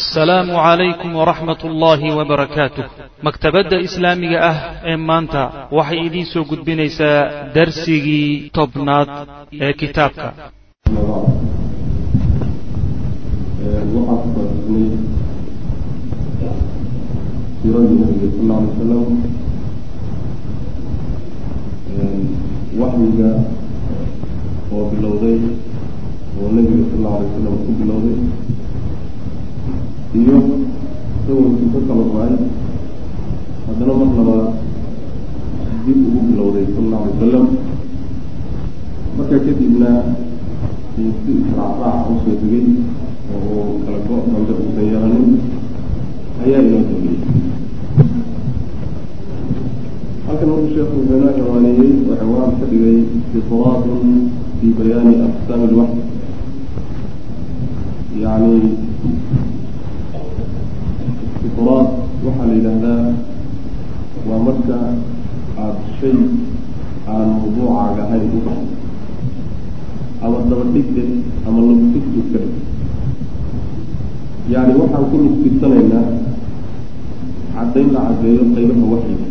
assalaamu calaykum waraxmat ullaahi wabarakaatuh maktabadda islaamiga ah ee maanta waxay idiin soo gudbinaysaa darsigii tobnaad ee kitaabka. Waxyiga oo bilowday oo nabiga sal alay salam ku bilowday iyo sawirkii ka kala go'ay haddana mar labaad dib ugu bilowday sal alla alay salam markaa kadibna si israacraac u soo degay oo kala go- dambe uusan yeelanin ayaa inoo dambeeyey. Halkan markuu sheekhu wuxuu inoo ciwaaneeyey oo ciwaan ka dhigay itraadun fi bayaani aqsaami ilwaxy yani itraad waxaa la yidhaahdaa waa marka aada shay aan mawduucaaga ahayn u dhaxay ama daba dhigde ama lugtigtu ka dhig yani waxaan ku lugtirsanaynaa caddayn la caddeeyo qaybaha waxyiga.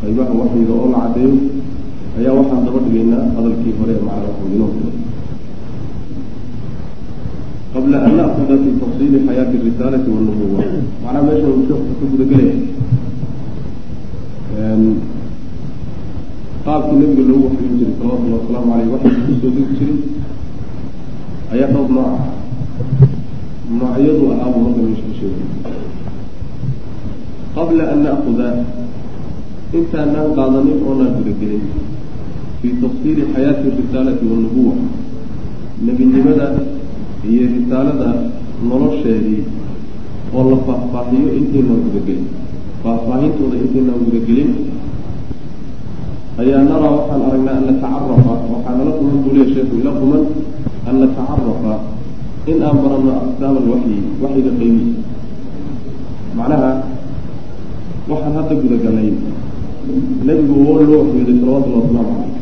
Qaybaha waxyiga oo la caddeeyo ayaa waxaan daba dhigaynaa hadalkii hore ee macna waxwinoo qabla an na'kuda fi tafsiili xayaati risaalati wanubuwa macnaha meeshan uu sheekhu ka gudagelaya qaabkii nabiga loogu waxyin jiray salawatullahi wasalaamu aleyh waxyi ku soo degi jiray ayaa dhowr nooc ah noocyadu ahaabuu marka meesha ka sheegay qabla an na'kuda intaanaan qaadanin oonaan gudagelin fii tafsiili xayaati risaalati wanubuwa nebinimada iyo risaalada nolosheedii oo la faahfaahiyo intaynaan gudagelin faahfaahintooda intaynaan gudagelin ayaa naraa waxaan aragnaa an natacarafa waxaa nala kuman buu leya sheeku ila kuman an natacarafa in aan baranno aqsaam alwaxyi waxyiga qaybihiisa. Macnaha waxaan hadda gudagalnay nebigu oo loo waxyooday salawatullahi wasalaamu caleyh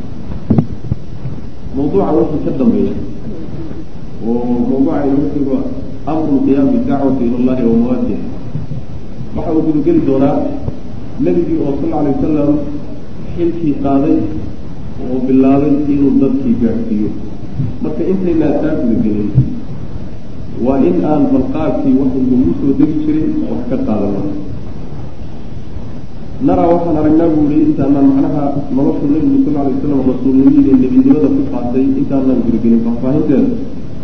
mawduuca wixii ka dambeeya oo mawduucaynu wuxuuga amru lqiyaam bidacwati ila allahi wa mawaadiha waxa uu gudageli doonaa nebigii oo sal alay wasalam xilkii qaaday oo bilaabay inuu dadkii gaadhsiiyo marka intaynaa taa gudagelin waa in aan balqaabkii waxaygu ugu soo degi jiray wax ka qaadano naraa waxaan aragnaa buu yihi intaanaan macnaha noloshu nebigu sal alay waslam rasuulnimada nebinimada ku qaatay intaanaan gudagelin faahfaahinteeda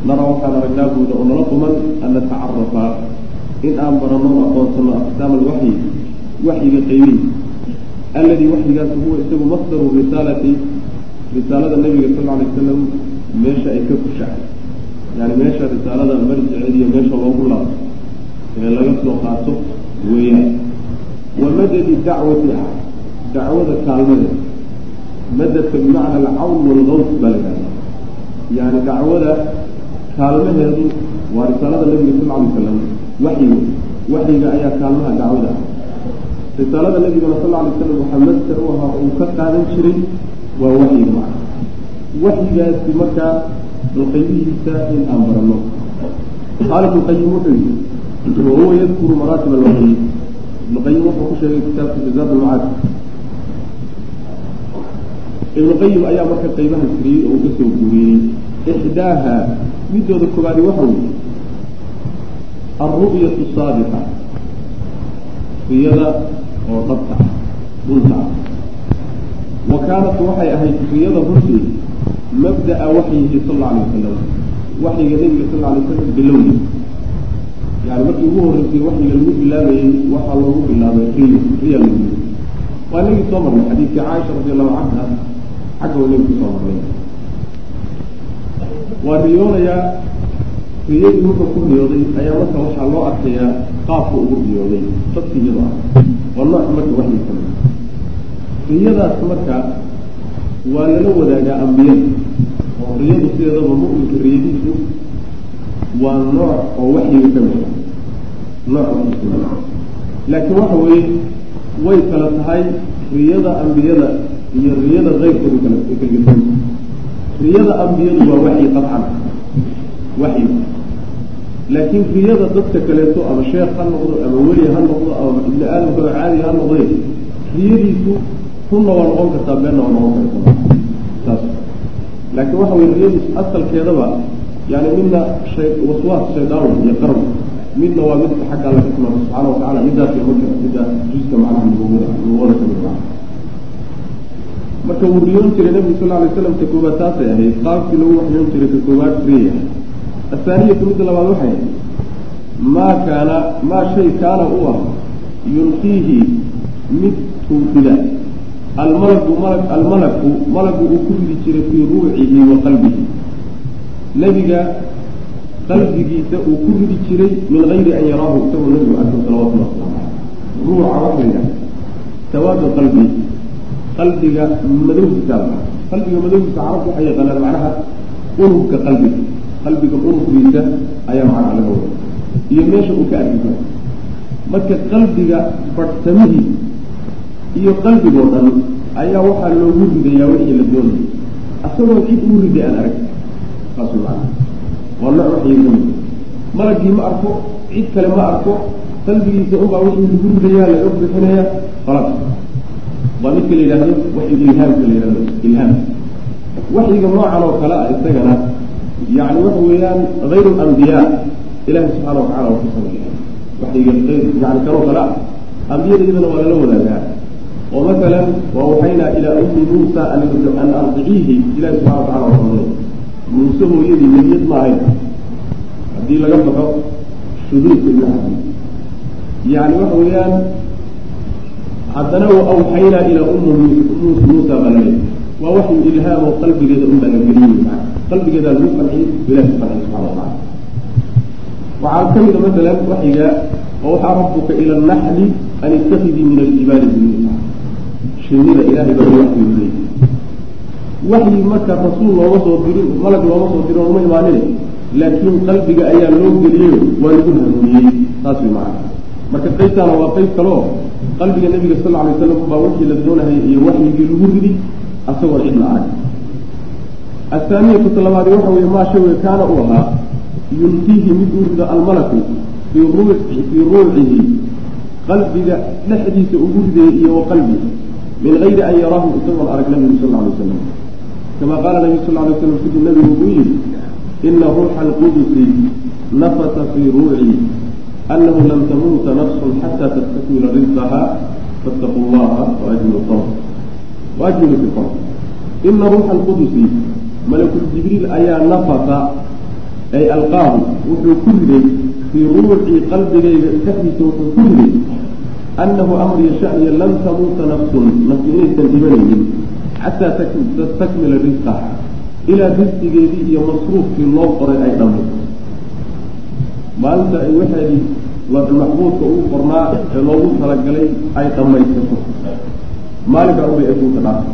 naraa waxaan aragnaa buu yihi oo nala quman an natacarafa in aan baranno aqoonsano aqsaam alwaxyi waxyiga qaybihiisa alladii waxyigaas huwa isagu masdaru risaalati risaalada nebiga sal alay wasalam meesha ay ka fushaay yani meesha risaalada marjiceed iyo meesha loogu laabto ee laga soo qaato weeyaan wa madadi dacwati ah dacwada kaalmadeeda madadka bimacna alcawn walgaws baa la yihahda yani dacwada kaalmaheedu waa risaalada nebiga sal alay wasalam waxyiga waxyiga ayaa kaalmaha dacwada. Ah risaalada nebigana sal alay slam waxaa master u ahaa uu ka qaadan jiray waa waxyiga macna. Waxyigaasi markaa balqaybihiisa in aan baranno qaala ibnu qayim wuxuu yihi wahuwa yadkuru maraatib alwaxyi ibnu qayim wuxuu ku sheegay kitaabka jazaad almacaad ibnu qayim ayaa marka qaybahan tiriyey oo uga soo guuriyey ixdaaha midooda koobaadi waxa weeye alru'yatu saadiqa riyada oo dhabta ah wa kaanat waxay ahayd riyada runtii mabda'a waxyihi sal alla alay wasalam waxyiga nebiga sal alay wasalam bilowdi yani markii ugu horreysay waxyiga lagu bilaabayey waxaa loogu bilaabay riyo riya lagu waa nagii soo marnay xadiidkii caaisha radi allahu canha xagga wa nebigu soo marnay waa riyoonayaa riyadii wuxuu ku riyooday ayaa marka waxaa loo arkayaa qaabka ugu riyooday dadki iyado ah. Waa nooc marka waxyi ka mid riyadaas marka waa lala wadaagaa ambiyada. Oo riyadu sideedaba mu'minka riyadiisu waa nooc oo waxyiga ka mid nooc waxyi laakiin waxa weeye way kala tahay riyada ambiyada iyo riyada keyrkooda kala kalgesa riyada ambiyadu waa waxyi qabcan. Waxyi laakiin riyada dadka kaleeto ama sheekh ha noqdo ama weli ha noqdo ama ibni aadamkaba caadi ha noqday riyadiisu runna waa noqon kartaa beenna waa noqon kartaa saas laakiin waxa weye riyadiisu asalkeedaba yani midna shay waswaas shaydaan iyo qarab midna waa midka xagga alla ka timaado subxaana watacala midaas marka midda juska macnaha nubuwada nubuwada ka mid maa marka wuu riyoon jiray nabigu sal alay slam ka koobaad taasay ahayd qaabkii lagu waxyoon jiray ka koobaad riya ahaaniyatu midda labaad waxay maa kaana maa shay kaana u ah yulqiihi mid tuufida almalaku malag almalaku malagu uu ku ridi jiray fii ruucihi wa qalbihi. Nebiga qalbigiisa uu ku ridi jiray min gayri an yaraahu isagoo nebigu arko salawatullah waslamu caleyh ruuca waxa yidhaha sawaadu qalbi qalbiga madowgiisa qalbiga madowgiisa carabtu waxay yaqaanaan macnaha unugka qalbiga qalbiga unuggiisa ayaa macnaha laga wada iyo meesha uu ka arkiyo marka qalbiga barhtamihii iyo qalbigoo dhan ayaa waxaa loogu ridayaa wixii la doonayay asagoo cid uu riday aan arag saas macana waa nooc waxyi ka mid malagii ma arko cid kale ma arko qalbigiisa unbaa wixii lagu ridayaa laga bixinaya khalas waa midka la yidhaahdo waxyi ilhaamka la yidhahdo ilhaam waxyiga noocan oo kale ah isagana yani waxa weeyaan hayru alambiyaa ilahi subxaana watacala waa ku sameeya waxyiga yani kanoo kale ah. Ambiyada iyadana waa lala wadaagaa. Oo masalan waa ilaa ummi muusa an ardiciihi ilahi subxana watacala waa sameeya muuse hooyadii nebiyad ma ahayn. Haddii laga baxo shuduudka iyo yani waxa weeyaan haddana waawxaynaa ilaa ummi muusa baa laleeyahy waa waxyu ilhaam oo qalbigeeda un baa la geliyey qalbigeedaa lagu qanciyey ilahi ku qanciy subxana watacala waxaa ka mida masalan waxyiga oo waxaa rabuka ila naxli an itakidii min aljibaali buyuuta shinida ilahay baa waxyu leeyay waxyi marka rasuul looma soo dirin malag looma soo dirin ooma imaanin. Laakiin qalbiga ayaa loo geliyeyo waa lagu hanuuniyey. Taas way macana marka qaybtaana waa qayb kaleo qalbiga nabiga sal alay slam baa wixii la doonahayay iyo waxyigii lagu ridi asagoon cidna arag athaaniyatu talabaadi waxa weye maa shay kaana u ahaa yulqiihi mid uu rido almalaku fii fii ruucihi qalbiga dhexdiisa ugu ridayay iyo wa qalbihi min gayri an yaraahu isagoon arag nabigu sal alay slam kama qaala nabigu sal lay slam siduu nabigu uu yihi ina ruuxa alqudusi nafasa fii ruuci anahu lam tamuuta nafsun xata tastakmila rizqaha faataquu llaha waajmilu qawm waajmilu fi qawm ina ruuxa alqudusi malakuljibriil ayaa nafasa ay alqaahu wuxuu ku riday fii ruuci qalbigayga dhexdiisa wuxuu ku riday annahu amriya shaniya lam tamuuta nafsun nafsi inaysan dhibanaynin xataa tastakmila risqaha ilaa risqigeedii iyo masruufkii loo qoray ay dhamay maalinta ay waxeedii maxbuudka uu qornaa ee loogu talagalay ay dhamaysato maalinkaa unbay adduunka dhaafay.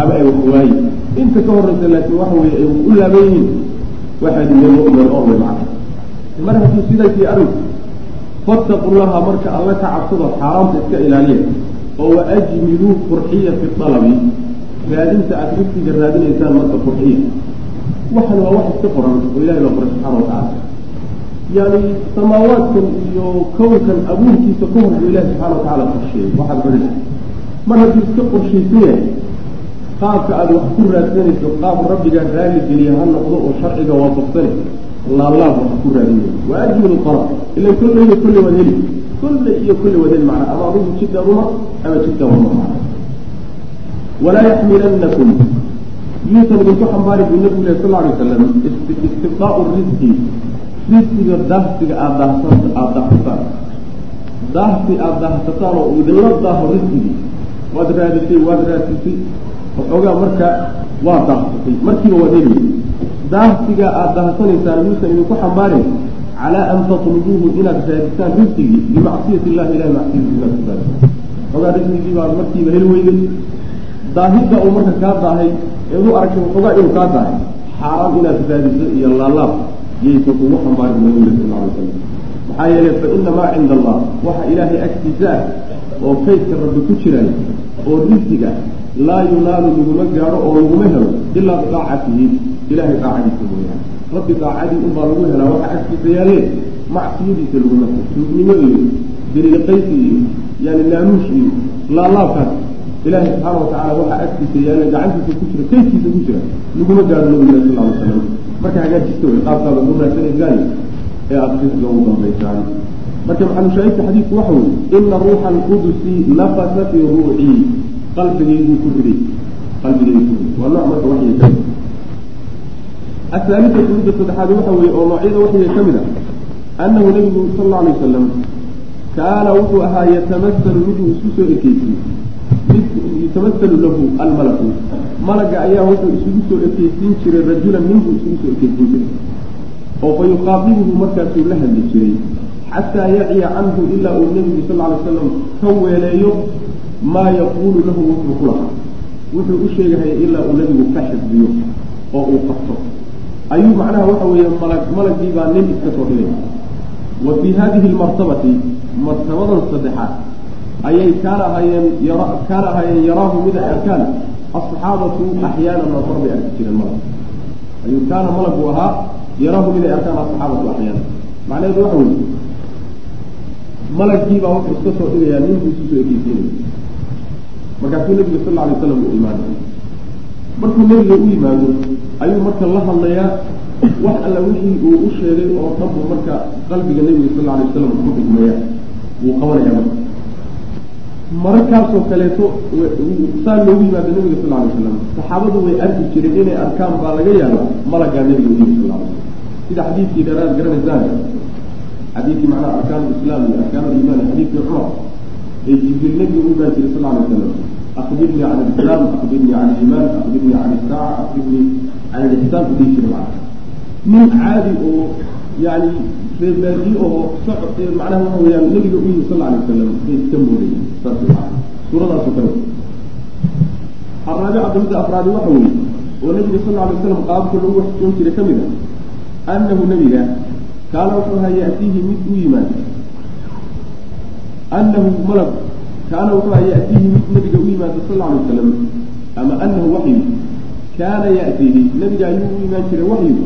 Ama ay waxwaayi inta ka horeysa laakiin waxa weeye ay u laaban yihiin waxaad meel meel oo way macna mar hadduu sidaasii arinku fattaqu llaha marka alla ka cabsado xaaraamta iska ilaaliya oo wa ajmiluu qurxiya fi dalabi raadinta aada riftiga raadinaysaan marka qurxiya waxan waa wax iska qoran oo ilahay baa qoray subxaana watacaala yani samaawaadkan iyo kownkan abuurkiisa ka hor buu ilahi subxana watacaala qorsheeyey waxaad cunaysa mar hadduu iska qorshaysan yahay qaabka aada wax ku raadsanayso qaab rabbigaa raali geliya ha noqdo oo sharciga waafaqsane laalaab wax ku raadinay wa ajmilu qalab ilan kolle iyo kolle waad heli kolle iyo kolle waad heli macna ama adigu jidkaan uma ama jidkaan uma macna walaa yaxmilanakum yuusan idinku xambaari buu nabigu leh sal alay wasalam istibdaau risqi risqiga daahsiga aada aada daahsataan daahsi aada daahsataan oo idinla daaho risqigii waad raadisay waad raadisay. Waxoogaa marka waa daahsatay markiiba waad heli daahsiga aada daahsanaysaan yuusan idinku xambaarin calaa an tatlubuuhu inaad raadisaan risqigii bimacsiyati illahi ilahi macsiyadiisa inaad ku raadisaan waxoogaa risqigii baa markiiba heli weyday daahidda uu marka kaa daahay eed u aragtay waxoogaa inuu kaa daahay xaaraan inaad raadiso iyo laalaab yaysan kugu xambaarin nabiga sal alay slam maxaa yeelay fa ina maa cinda allah waxa ilaahay agtiisa ah oo kaydka rabbi ku jiray oo risqiga laa yunaalu laguma gaadho oo laguma helo ilaa bidaacatihi ilahay daacadiisa mooyaane rabbi daacadii unbaa lagu helaa waxa agtiisa yaalle macsiyadiisa laguma tuugnimo iyo dariiqaysi iyo yani laanuush iyo laalaabkaas ilaahay subxaana watacala waxaa agtiisa yaalla gacantiisa ku jira kaydkiisa ku jira laguma gaaro nabigina sal alay slam marka hagaajista wey qaabkaada ugu raadsanaysaan ee aada risga ugu dambaysaan marka maxalushaahidka xadiidku waxa weye ina ruuxa alqudusi nafasa fii ruucii qalbigayguu ku riday qalbigaygu. Ku riday waa nooc marka waxyi ka mid midda saddexaad waxa weye oo noocyada waxyiga ka mid a annahu nabigu sal alla alay wasalam kaana wuxuu ahaa yatamasalu miduu isku soo ekeysiy yatamasalu lahu almalaku malaga ayaa wuxuu isugu soo ekeysiin jiray rajulan minbuu isugu soo ekeysiin jiray oo fa markaasuu la hadli jiray xataa yaciya canhu ilaa uu nebigu sal alay slam ka weeleeyo maa yaquulu lahu wuxuu ku lahaa wuxuu u sheegahaya ilaa uu nebigu ka xifdiyo oo uu qabto ayuu macnaha waxa weeye malag malagii baa nin iska soo dhigay wa fii hadihi lmartabati martabadan saddexaad ayay kaana ahaayeen kaana ahaayeen yaraahu mid ay arkaan. Asxaabatu axyaana nafar bay arki jireen malag ayuu kaana malagu ahaa yaraahu mid ay arkaan asxaabatu axyaana. Macnaheedu waxa weye malaggiibaa wuxuu iska soo dhigayaa ninkuu isu soo ekeysiinaya markaasuu nabiga sal lla alay slam uu imaanay markuu nebiga u yimaado ayuu marka la hadlayaa wax alla wixii uu u sheegay oo dhan buu marka qalbiga nebiga sal lla alay wasalam ku xigmaya wuu qabanaya marka mararkaasoo kaleeto saa loogu yimaado nabiga sal alay slam saxaabadu way arki jireen inay arkaan baa laga yaaba malagaa nabiga u yimi sal alay slam sida xadiidkii dheeraad garanaysaan xadiidkii macnaha arkaan lislaam iyo arkaan aliimaan xadiidkii cumar ee jibriil nabiga u imaan jiray sal alay slam akbirnii can alislaam akbirnii can aliimaan akbirnii can isaaca akbirnii can alixsaan u dhihi jiray macna. Nin caadi oo yani reebaadi oo socod macnaha waxa weyaan nabiga u yimi sal alay wasalam bay iska moodayeen saas suuradaasoo kale. Araabica damida afraadi waxa weeye oo nabiga sal alay waslam qaababka lagu waxsoon jiray ka mid a annahu nabiga kaana wuxuu ahaa yatiihi mid u yimaado anahu malag kaana wuxuu ahaa yatiihi mid nabiga u yimaado sal alay wasalam ama anahu waxyu. Kaana yatiihi nabiga ayuu u imaan jiray waxyu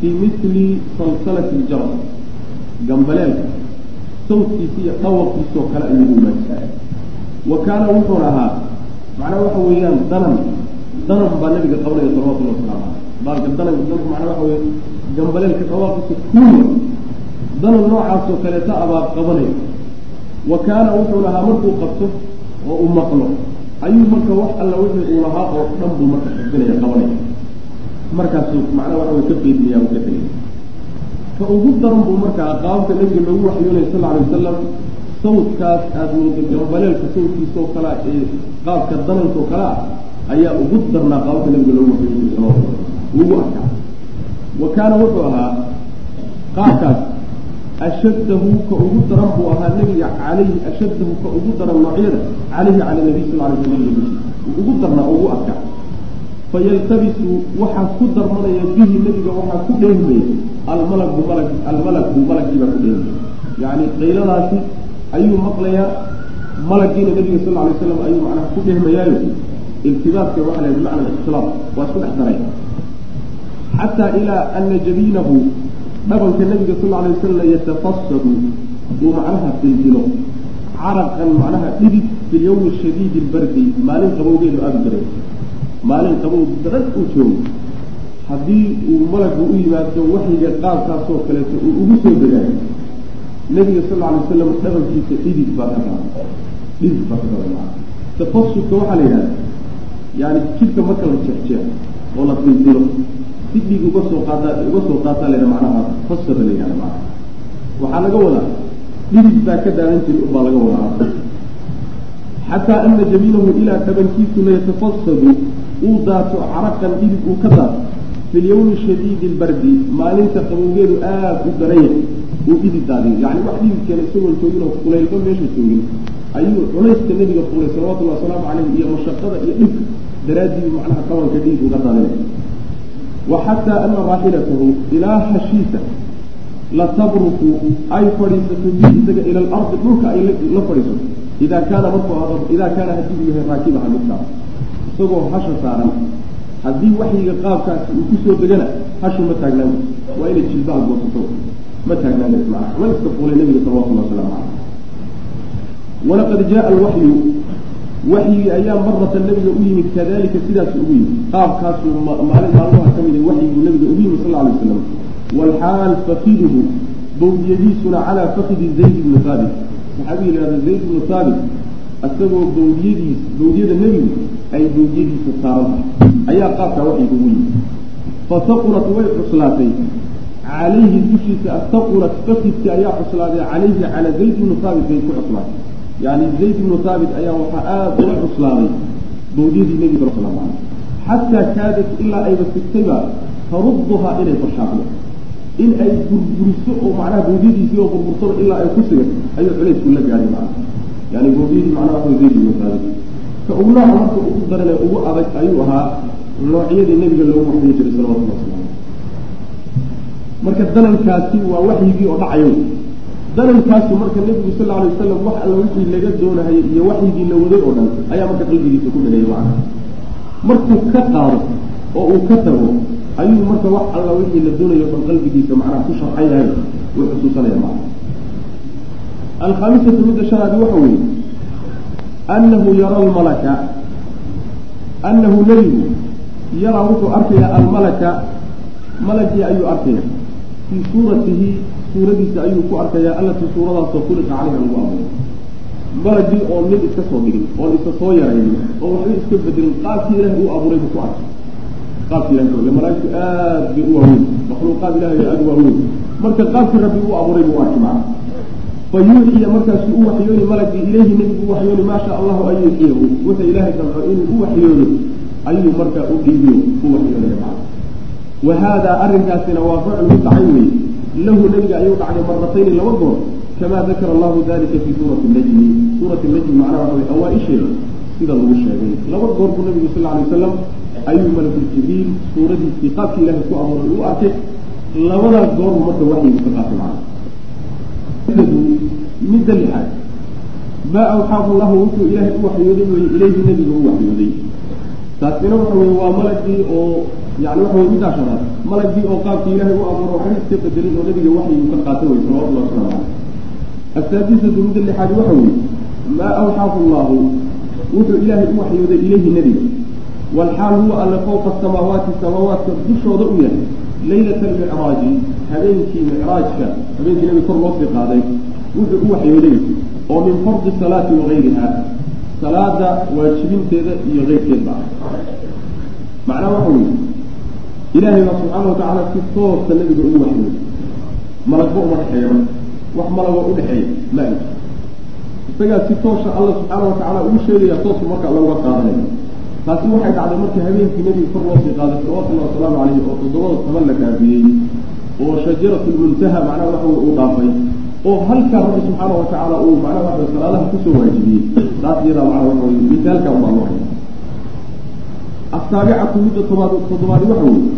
fii mitli salsalati ljaras gambaleelka sawdkiisa iyo dhawarkiisoo kale ayuu u imaan jiray wa kaana wuxuuna ahaa macnaha waxa weeyaan danan danan baa nabiga qabanaya salawatullahi wasalaamu caleyh baalka danan danka macnaa waxa weye gambaleelka dhawaaqiisa kuuya danan noocaasoo kaleeta abaa qabanaya. Wa kaana wuxuu lahaa markuu qabto oo uu maqlo. Ayuu marka wax alla wixii uu lahaa oo dhan buu marka xifdinaya qabanaya. Markaasuu macnaa waxa way ka fiidmaya u ka tegay ka ugu daran buu markaa qaabka nabiga loogu waxyoonaya sal alay wasalam sawdkaas aada moodo gambaleelka sawdkiisoo kalea ee qaabka danankoo kale ah ayaa ugu darnaa qaabka nabiga loogu waxyoon jiray salawatu ugu arkaa wa kaana wuxuu ahaa qaabkaas ashaddahu ka ugu daran buu ahaa nabiga calayhi ashaddahu ka ugu daran noocyada calayhi cala nabiy sal alay slam nabiga ugu darnaa ugu arkaa fayaltabisu waxaa ku darmanaya bihi nebiga waxaa ku dheehmaya almalagu malag almalagu malagii baa ku dheehmaya yacni qayladaasi ayuu maqlayaa malagiina nabiga sal alay slam ayuu macnaha ku dhehmayaayo iltibaaska waxa laha bimacna ikhtilaaf waa isku dhex daray xataa ilaa ana jabiinahu dhabanka nabiga sal alay wasalam yatafasadu uu macnaha dildilo caraqan macnaha dhidid fi lyawmi shadiidi lbardi maalin qabowgeedu aada daray maalin qabow daran uu joogo haddii uu malagu u yimaado waxyiga qaabkaasoo kaleeto uu ugu soo degaayo nabiga sal alay wasalam dhabankiisa dhidid baa ka qaada dhidid baa ka qaada tafasudka waxaa la yidhahda yani jidhka marka la jeexjeex oo la dildilo si dhiig uga soo qaada uga soo qaataa la yidhaha macnaha fasada la yidhahda macnaha. Waxaa laga wadaa dhidid baa ka daadan jiri ubaa laga wadaa. Xataa ana jabiinahu ilaa dhabankiisu la yatafasadu uu daato caraqan dhidid uu ka daato fi lyawmi shadiidi lbardi maalinta qabowgeedu aada u daranya uu dhidid daadiyo yani wax dhididkeena isagoon joogin oo kulaylba meesha joogin. Ayuu culayska nabiga fulay salawatullahi wasalaamu caleyh iyo mashaqada iyo dhibka. Daraaddiibu macnaha qabanka dhidid uga daadinaya wa xataa ana raaxilatahu ilaa hashiisa latabruku ay fadhiisato bihi isaga ila alardi dhulka ay la fadhiisato. Idaa kaana markuu idaa kaana haddii uu yahay raakibaha midkaas isagoo hasha saaran haddii waxyiga qaabkaasi uu ku soo degana hashu ma taagnaan waa inay jilbaha goosato. Ma taagnaanaysa macnaha waa iska fuulay nabiga salawatullahi wasalaamu caleyh walaqad jaa alwaxyu waxyigii ayaa maratan nabiga u yimid kadalika sidaas ugu yimid. Qaabkaasuu maalin maalmaha ka mid a waxyiguu nabiga ugu yimid sal alay slam walxaal fakiduhu bawdiyadiisuna calaa fakidi zayd ibni haabit saxaabiga yihahda zayd ibnu haabit isagoo bawdiyadiis bawdiyada nebigu ay bawdiyadiisa saaran tahay ayaa qaabkaa waxyiga ugu yimid fasaqulat way cuslaatay. Calayhi dushiisa asaqulat fakidki ayaa cuslaaday calayhi calaa zayd ibnu haabit bay ku cuslaatay. Yani zayd ibnu haabit ayaa waxaa aada uga cuslaaday bawdiyadii nebiga sal xataa kaadat ilaa ayba sigtayba tarudduhaa inay fashaaqdo. In ay burburiso oo macnaha bawdiyadiisii oo burbursaba ilaa ay ku sigan ayuu culaysku la gaadhay macna yani bawdiyadii macnaha ibnu haabit ka ugu nooca marka ugu darane ugu adag ayuu ahaa noocyadii nebiga loogu waxyin jiray salawatullah waslamu marka danankaasi waa waxyigii oo dhacayo danankaasu marka nebigu sal alay wasalam wax alla wixii laga doonahayay iyo waxyigii la waday oo dhan ayaa marka qalbigiisa ku dhaneeyay macna markuu ka qaado oo uu ka tago ayuu marka wax alla wixii la doonayo o dhan qalbigiisa macnaha ku sharxan yahay uu xusuusanaya macna alkhaamisatu midda shanaadi waxa weeye annahu yara almalaka annahu nebigu yaraa wuxuu arkayaa almalaka malagii ayuu arkaya fii suuratihi suuradiisa ayuu ku arkayaa allatii suuradaasoo khuliqa caleyha lagu abuuray malagii oo mid iska soo dhigin oon isa soo yaraynin oo waxba iska bedelin qaabkii ilahay uu abuuray buu ku arkay qaabkii ilahay malaaigtu aad bay u waaweyn makhluuqaad ilahay aada u waaweyn marka qaabkii rabbi uu abuuray buu arkay macna fa yuuxiya markaasuu u waxyooni malagii ilayhi nebigu u waxyooni maa sha allahu an yuuxiyahu wuxuu ilaahay damco inuu u waxyoodo ayuu markaa u dhiibiyo u waxyoonaya wa haadaa arrinkaasina waa ficlu mid dhacay weeye lahu nebiga ayuu dhacday maratayni laba goor kamaa dakara allahu dalika fii suurati najmi suurati najmi macnaha waxa way awaa-isheeda sida lagu sheegay laba goor buu nabigu sal alay wasalam ayuu malakuljibriil suuradiisii qaabkii ilahay ku abuuray u arkay labadaa goorbu marka waxyigu ka qaatay macna midda lixaad maa awxaahu lahu wuxuu ilaahay u waxyooday weye ilayhi nebiga u waxyooday. Taasina waxa weye waa malagii oo yani waxa wey middaa shanaad malagii oo qaabkii ilaahay u abuuro waxba iska bedelin oo nabiga waxyigu ka qaata wey salawatullahi waslamu caleyh asaadisatu midda lixaadi waxa weeye maa awxaahu llahu wuxuu ilaahay u waxyooday ilayhi nebiga. Walxaal huwa alle fowqa samaawaati samaawaadka dushooda u yahay laylata almicraaji habeenkii micraajka habeenkii nabiga kor loo sii qaaday wuxuu u waxyooday oo min fardi salaati wagayriha salaada waajibinteeda iyo keyrkeedba macnaha waxa weeye ilaahay baa subxaana watacaala si toosa nabiga ugu waxyooday malagba uma dhexeeya wax malagoo udhexeeya ma ay isagaa si toosa alla subxaana watacaala ugu sheegaya toosu marka looga qaadanaya taasi waxay dhacday markii habeenkii nebiga kor loo sii qaaday salawatullahi wasalaamu caleyhi oo toddobada toban la kaafiyey oo shajaratu lmuntaha macnaha waxa uu dhaafay oo halkaa rabbi subxaana watacaala uu macnaha waxa salaadaha ku soo waajibiyey taas iyadaa macnaha waxa weye misaalka unbaa loo haya asaabicatu midda tobaad toddobaadi waxa weeye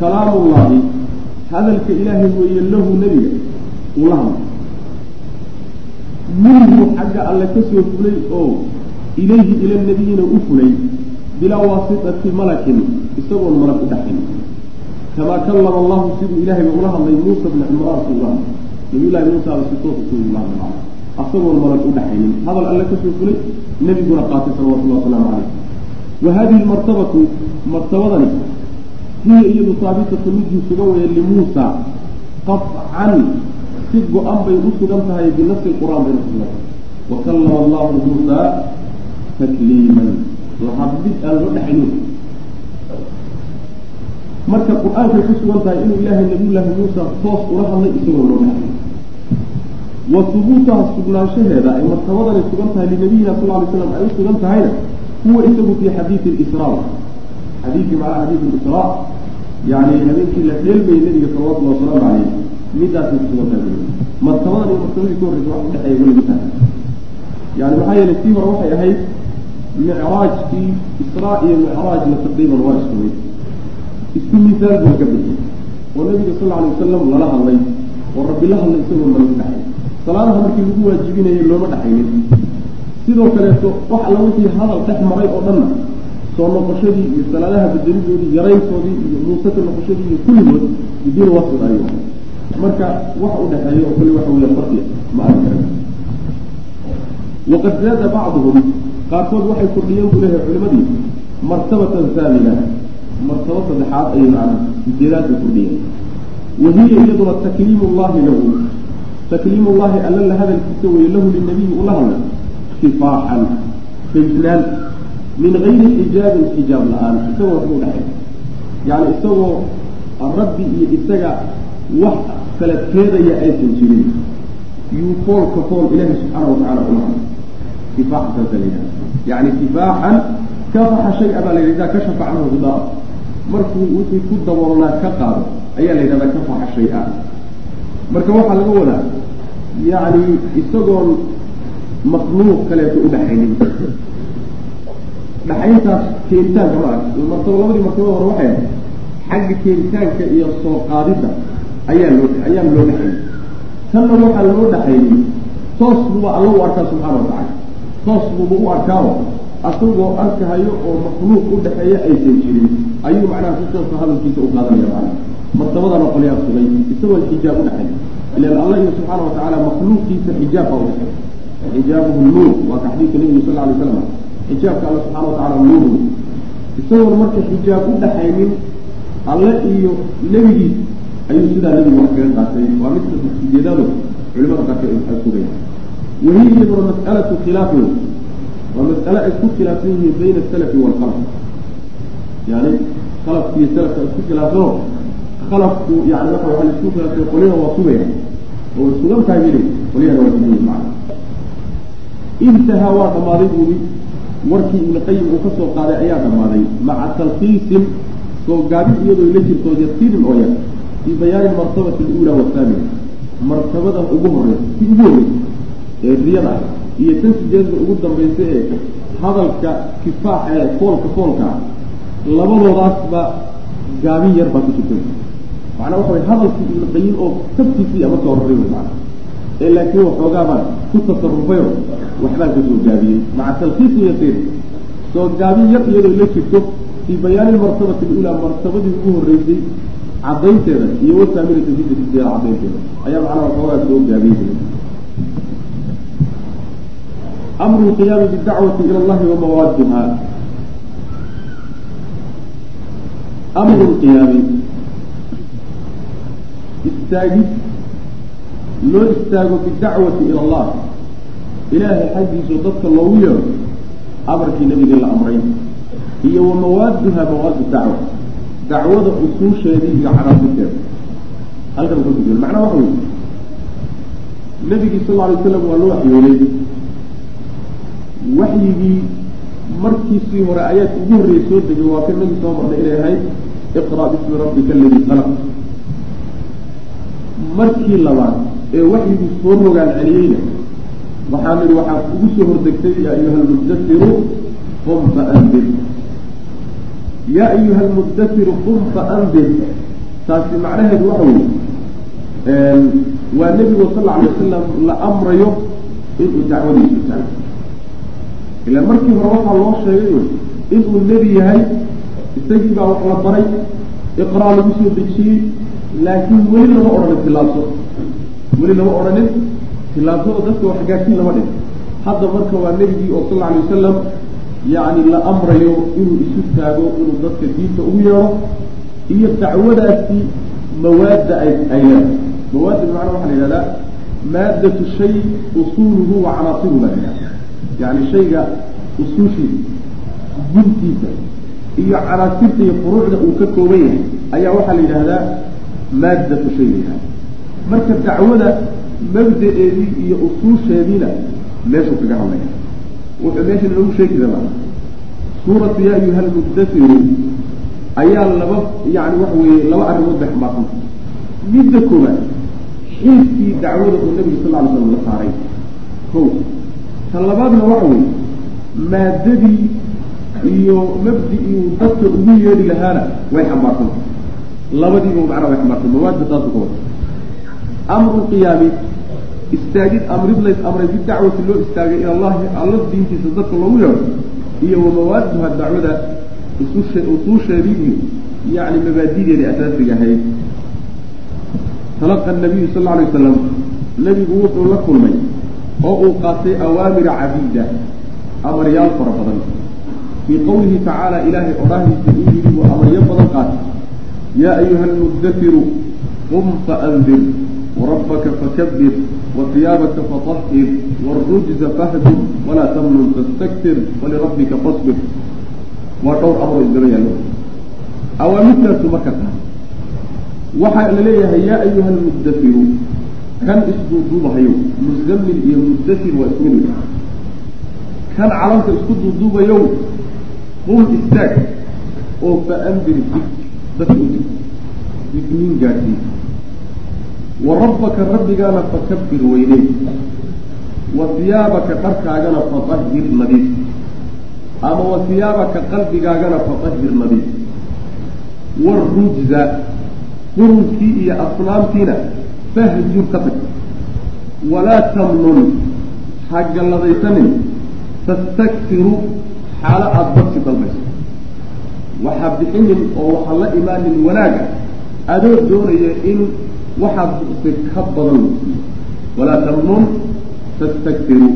kalaamullaahi hadalka ilaahay weeye lahu nebiga uu la hadlay minhu xagga alle ka soo fulay oo ilayhi ila nabiyina u fulay bilaa waasitati malakin isagoon malag u dhaxayn kamaa kallama allahu siduu ilahayba ula hadlay muusa bna cimraan suula nabiyullahi muusaaba si toosa ku ula hadlay isagoon malag u dhaxaynin. Hadal alle ka soo fulay nebiguna qaatay salawatullahi wasalaamu caleyh wa hadihi lmartabatu martabadani hiya iyadu haabitatu midii sugan weeye limuusa qafcan si go-an bay u sugan tahay binafsi qur'aan bayna ku sugan wa kallama allahu muusa takliiman. Lahadlid aan loo dhexaynin marka qur'aankay ku sugan tahay inuu ilaahay nabiyullaahi muusa toos ula hadlay isagoo loo dhexay wa hubuutaha sugnaanshaheeda ay martabadani sugan tahay linabiyina sal ly slam ay u sugan tahayna huwa isagu fii xadiidi lisraa xadiidkii macnaa xadiid lisraa yani habeenkii la dheelmayay nabiga salawatullahi wasalaamu caleyh midaasay ku sugan tahay martabadan iyo martabadii ka horreysa wax udhexeeya weliga tahay. Yani maxaa yeelay sii hore waxay ahayd micraajkii israa iyo micraajna taqriiban waa isku mid isku misaal buu ka bixiyey oo nabiga sal alay wasalam lala hadlay oo rabbi la hadlay isagoo malagu dhaxay salaadaha markii lagu waajibinayay looma dhaxaynin sidoo kaleeto wax alla wixii hadal dhex maray oo dhanna soo noqoshadii iyo salaadaha bedelidoodii yarayntoodii iyo muuse ka noqoshadii iyo kulligood bidiin wasid ayuu marka wax u dhexeeya oo kale waxa weya farqiya ma arki kara waqad zaada bacduhum qaarkood waxay kordhiyeen buu leeyahay culimadii martabatan haamina martaba saddexaad ayay macna ujeedaadka kordhiyeen wahiya iyaduna takliimu llahi lahu takliimu llahi alla la hadalkiisa weye lahu linabiyi ula hadla kifaaxan faysnaan min gayri xijaabin xijaab la'aan isagoo waxba udhexay yani isagoo rabbi iyo isaga wax kala teedaya aysan jirin. Yuu foolka fool ilaahi subxaana watacala ula hadla kifaaxan saasa la yidhaha yani kifaaxan kafaxa shay-a baa la yidhahdaa kashafa canhu hidaa markuu wixii ku daboolnaa ka qaado ayaa la yidhahdaa kafaxa shay-a. Marka waxaa laga wadaa yacni isagoon makluuq kaleeto udhaxaynin dhaxayntaas keenitaanka ma arag martaba labadii martabada hore waxay ahayd xagga keenitaanka iyo soo qaadidda ayaa loo ayaan loo dhaxaynin tanna waxaa loo dhaxaynin toos buba alla u arkaa subxaana watacala toos buba u arkaao asagoo arkahayo oo makluuq udhaxeeya aysan jirin ayuu macnaha si toosa hadalkiisa u qaadanaya macnaha martabadana qolyaa sugay isagoon xijaab udhaxay ilan allah iyo subxaana watacaala makluuqiisa xijaab baa udhaxay xijaabuhu nuur waa ka xadiidka nebigu sal alay slam xijaabka alla subxana watacala nuuru isagoon marka xijaab udhaxaynin alle iyo nebigiis ayuu sidaa nebigu wax kaga qaatay. Waa mid ujeedado culimada qaarka ay sugaya wahiya mas'alatu khilaafin waa mas'ale ay isku khilaafsan yihiin bayna asalafi waalkhalaf yani khalafki iyo salafka isku khilaafsano khalafku yani waxa waa isku khilaafsan qolyana waa sugaya oo sugan tahay bili qolyana waa sugan macana intahaa waa dhammaaday buuli warkii ibnu qayim uu ka soo qaaday ayaa dhammaaday maca talkiisin soo gaabin iyadoo la jirto yasiirin oo yar fii bayaani martabati aluula waathaamina martabada ugu horeysa si ugu horeysa ee riyada ah iyo tan sijeedada ugu dambaysa ee hadalka kifaax ee foolka foolka labadoodaasba gaabin yar baa ku jirta macnaa waxa way hadalkii ibnu qayim oo tabtiisii ama soo horay macna ee laakiin waxoogaabaan ku tasarufayo waxbaan ka soo gaabiyey. Maca talkiisi yasiir soo gaabin yar iyadoo la jirto fii bayaani martabati alulaa martabadii ugu horreysay cadaynteeda iyo hidatiseeda cadaynteeda ayaa macnaha waxoogaa soo gaabiyey amru lqiyaami bidacwati ila allahi wa mawaaduha amru lqiyaami istaagid loo istaago bidacwati ila allah ilaahay xaggiisu dadka loogu yeero amarkii nabiga la amray iyo wa mawaaduha mawaadu dacwa dacwada usuusheedii iyo canaasirteeda halkan ka kujiran macnaa waxa wey nabigii sal lla alay slam waa loo waxyoolay waxyigii markiisii hore ayaadka ugu horreeyay soo degay waa kan nagi soo marnay inay ahayd iqra' bismi rabbika aladii khalaq. Markii labaad ee waxyigii soo rogaan celiyeyna waxaa nidhi waxaa ugu soo hordegtay yaa ayuha almuddasiru qum faandir yaa ayuha almuddasiru qum faandir taasi macnaheedu waxa weye waa nebigu sal alla alay wasalam la amrayo inuu dacwadiisu taago ilaa markii hore waxaa loo sheegay inuu nebi yahay isagii baa wax la baray iqraa lagu soo dejiyey laakiin weli lama odhanin tilaabso weli lama odhanin tilaabsado dadka wax gaadhsiin lama dhig hadda marka waa nebigii oo sal alay wasalam yacni la amrayo inuu isu taago inuu dadka diinta ugu yeedho iyo dacwadaasi mawaadda ay ay leedahay. Mawaadda bimacnaa waxaa la yihahdaa maaddatu shay usuuluhu wa canaasiruhu baa la yihahda yani shayga usuushiisa guntiisa iyo canaasirta iyo furuucda uu ka kooban yahay ayaa waxaa la yidhahdaa maaddatu shay la yihahda marka dacwada mabda-eedii iyo usuusheediina meeshuu kaga hadlaya wuxuu meesha nagu sheegi rabaa suuratu yaa ayuha almuddasiru ayaa laba yani waxa weeye laba arrimood bay xambaarsan midda koobaad xiiskii dacwada oo nabiga sal ly slam la saaray ko ta labaadna waxa weeye maadadii iyo mabdi-ii uu dadka ugu yeedhi lahaana way xambaarsanta labadiiba macnaa way xambaarsan mawaadda saasu ka wada amru qiyaami istaagid amrid lays amray bidacwati loo istaagay ila allahi alla diintiisa dadka loogu yeedho iyo wamawaaduha dacwada usuushe usuusheedii iyo yacni mabaadideedii asaasiga ahayd. Talaqa nabiyu sal alla alay wasalam nebigu wuxuu la kulmay oo uu qaatay awaamira cabiida amaryaal fara badan. Fii qowlihi tacaala ilaahay odhahdiisa uu yidhi buu amaryo badan qaatay. Yaa ayuha almuddafiru qum faandir warabbaka fakabir wahiyaabaka fatahhir wاlrujza fahdur walaa tamnun tastaktir walirabbika fasbir. Waa dhowr amro isdaba yaallo. Awaamirtaasu marka tahay. Waxaa la leeyahay yaa ayuha almuddafiru kan isduuduubahayo muzammil iyo muddafir waa isku mid kan calamka isku duuduubayow qum istaag oo faandir dig dadka u dig digniin gaadhsii wa rabbaka rabbigaana fakabir weyney wa hiyaabaka dharkaagana fatahhir nadiif ama wa hiyaabaka qalbigaagana fatahhir nadiif warujza qurunkii iyo asnaamtiina fahjur ka tag walaa tamnun ha galladaysanin tastakfiru xaalo aada badsi dalbayso waxaa bixinin oo waxaa la imaanin wanaaga adoo doonaya in waxaad buqsay ka badan lasiiyo walaa tamnun tastakfiru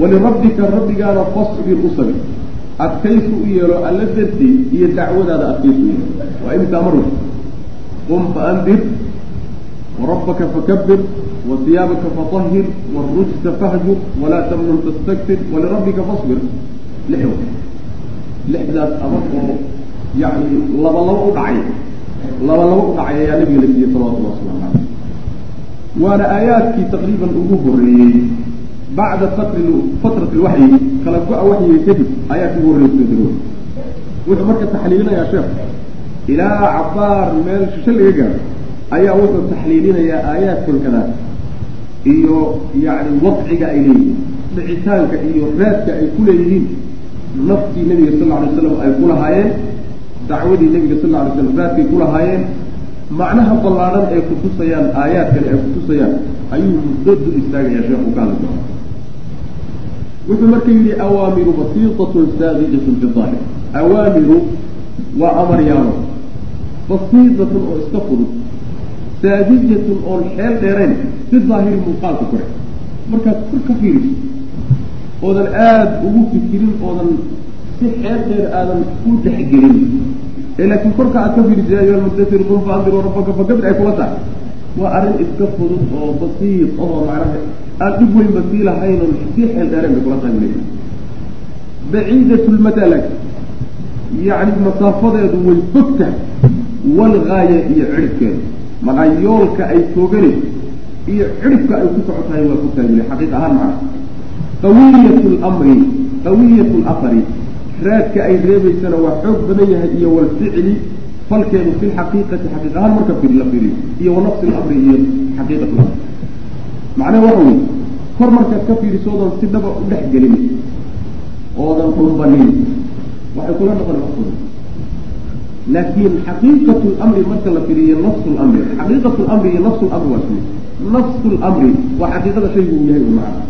walirabbika rabbigaana fasbir u sabir adkaysu u yeelo alla dartii iyo dacwadaada adkaysu u yeelo waa imtaa mar qum faandir warabbaka fakabir wasiyaabaka fatahhir wاrujsa fahjur walaa tamnun tastakfir walirabbika fasbir lix lixdaas amar oo yani laba laba u dhacay laba laba u dhacay ayaa nabiga la siiyey salawatullah waslamu caleyh waana aayaadkii taqriiban ugu horeeyey bacda fatrati lwaxyi kala go-a waxyiga kadib aayaadkii ugu dego wuxuu marka taxliilinayaa sheekh ilaa cabaar meel shisho laga gaaro ayaa wuxuu taxliilinayaa aayaadkan kadaas iyo yani wadciga ay leeyihiin dhicitaanka iyo raadka ay ku leeyihiin naftii nabiga sal alay slam ay ku lahaayeen dacwadii nabiga sal alay slam raadkay ku lahaayeen macnaha ballaadhan ay kutusayaan aayaadkani ay kutusayaan ayuu muddo dul istaagayaa sheekhu ka hadli doona wuxuu marka yidhi awaamiru basiitatun saaqidatun fi daahir. Awaamiru waa amaryaalo basiidatun oo iska fudud saadijatun oon xeel dheerayn si daahiri muuqaalka kore markaad kor ka fiiriso oodan aada ugu fikirin oodan si xeel dheer aadan u dhexgelin. Ee laakiin korka aad ka fiiriso ya ayuha almudatir qum faandir rabbaka fakabir ay kula tahay. Waa arrin iska fudud oo basiid oo macnaha aan dhib weyn basii lahayn oon si xeel dheereen bay kula tahay bule baciidat lmatalag yacni masaafadeedu way fog tahay walgaaya iyo cirhkeedu macnaa yoolka ay tooganayso iyo cirhka ay ku socotahay waa fogtahay bule xaqiiq ahaan macna qawiyat lamri qawiyat lafari raadka ay reebaysana waa xoog badan yahay iyo walficli falkeedu fi lxaqiiqati xaqiiq ahaan marka la firiyo iyo wanafsi lamri iyo xaqiiqat lamri macnaha waxa weye kor markaad ka fiiriso oodan si dhaba u dhex gelin oodan dhumbanin waxay kula noqon laakiin xaqiiqatu lamri marka la firiyo nafsu lamri xaqiiqatu lamri iyo nafsu lamri waa ismi nafsu lamri waa xaqiiqada shaygu uu yahay macna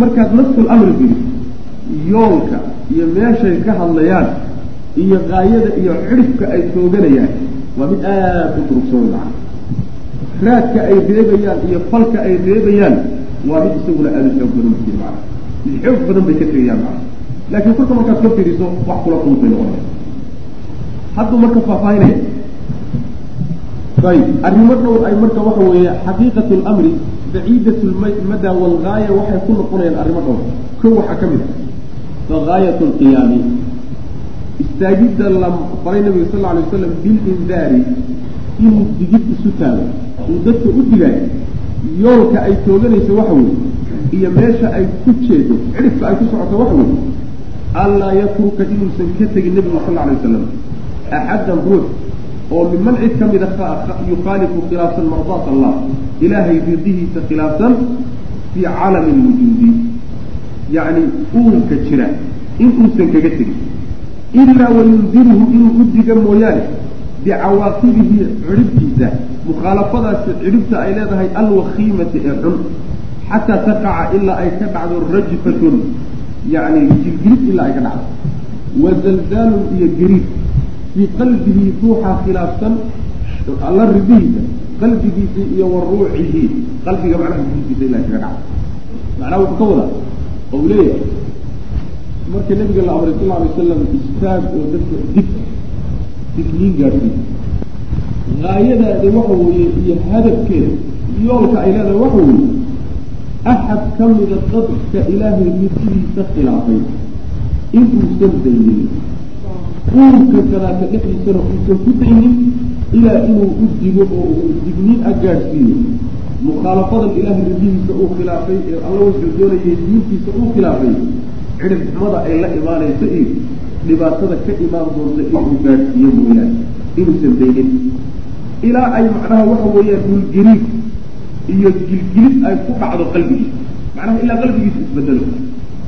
markaad nafsu lamri firiso yoolka iyo meeshay ka hadlayaan iyo gaayada iyo cirifka ay tooganayaan waa mid aada u durugsan macna raadka ay reebayaan iyo falka ay reebayaan waa mid isaguna aada u xoog badan bukii macna mid xoog badan bay ka tegayaan macna laakiin korka markaad ka fiiriso wax kula fudud bay noqonaya hadduu marka faahfaahinaya ayib arrimo dhowr ay marka waxa weeye xaqiiqatu lamri baciidat lmada walgaaya waxay ku noqonayaan arrimo dhowr ko waxaa ka mid a fagaayat lqiyaami istaagidda la faray nabiga sal alay wasalam bilindaari inuu digid isu taago uu dadka u digaayo yoolka ay tooganayso waxa weeye iyo meesha ay ku jeedo cirifka ay ku socoto waxa weeye anlaa yatruka inuusan ka tegin nabigu sal alay wasalam axaddan ruux oo miman cid ka mida yukhaalifu khilaafsan mardaat allah ilaahay ridihiisa khilaafsan fii calami lwujuudi yacni uunka jira in uusan kaga tegin ilaa wayundiruhu inuu u diga mooyaane bicawaaqibihi cidhibtiisa mukhaalafadaasi cidhibta ay leedahay alwakiimati ee xun xataa taqaca ilaa ay ka dhacdo rajfatun yacni jilgilid ilaa ay ka dhacdo wa zalzaalun iyo gariid fii qalbihi ruuxa khilaafsan alla ridihiisa qalbigiisii iyo wa ruucihi qalbiga macnaha gudiisa ilaa kaga dhaca macnaha wuxuu ka wadaa oo leeyahay marka nabiga la amray sal lla alay wasalam istaag oo dadka dib digniin gaadhsiiy gaayadaadi waxa weeye iyo hadafkeeda yoolka ay leedahay waxa weeye axad ka mida dadka ilaahay midkidiisa khilaafay inuusan daynin uurka kadaaka dhexdiisana uusan ku daynin ilaa inuu u digo oo uu digniin a gaadhsiiyo. Mukhaalafadan ilaahay ridihiisa uu khilaafay ee alla wuxuu doonayay diintiisa uu khilaafay. Xumada ay la imaanayso iyo dhibaatada ka imaan doonta inuu gaadhsiiyo mooyaane. Inuusan daynin ilaa ay macnaha waxa weeyaan dhulgariig iyo gilgilid ay ku dhacdo qalbigiisa. Macnaha ilaa qalbigiisa isbedelo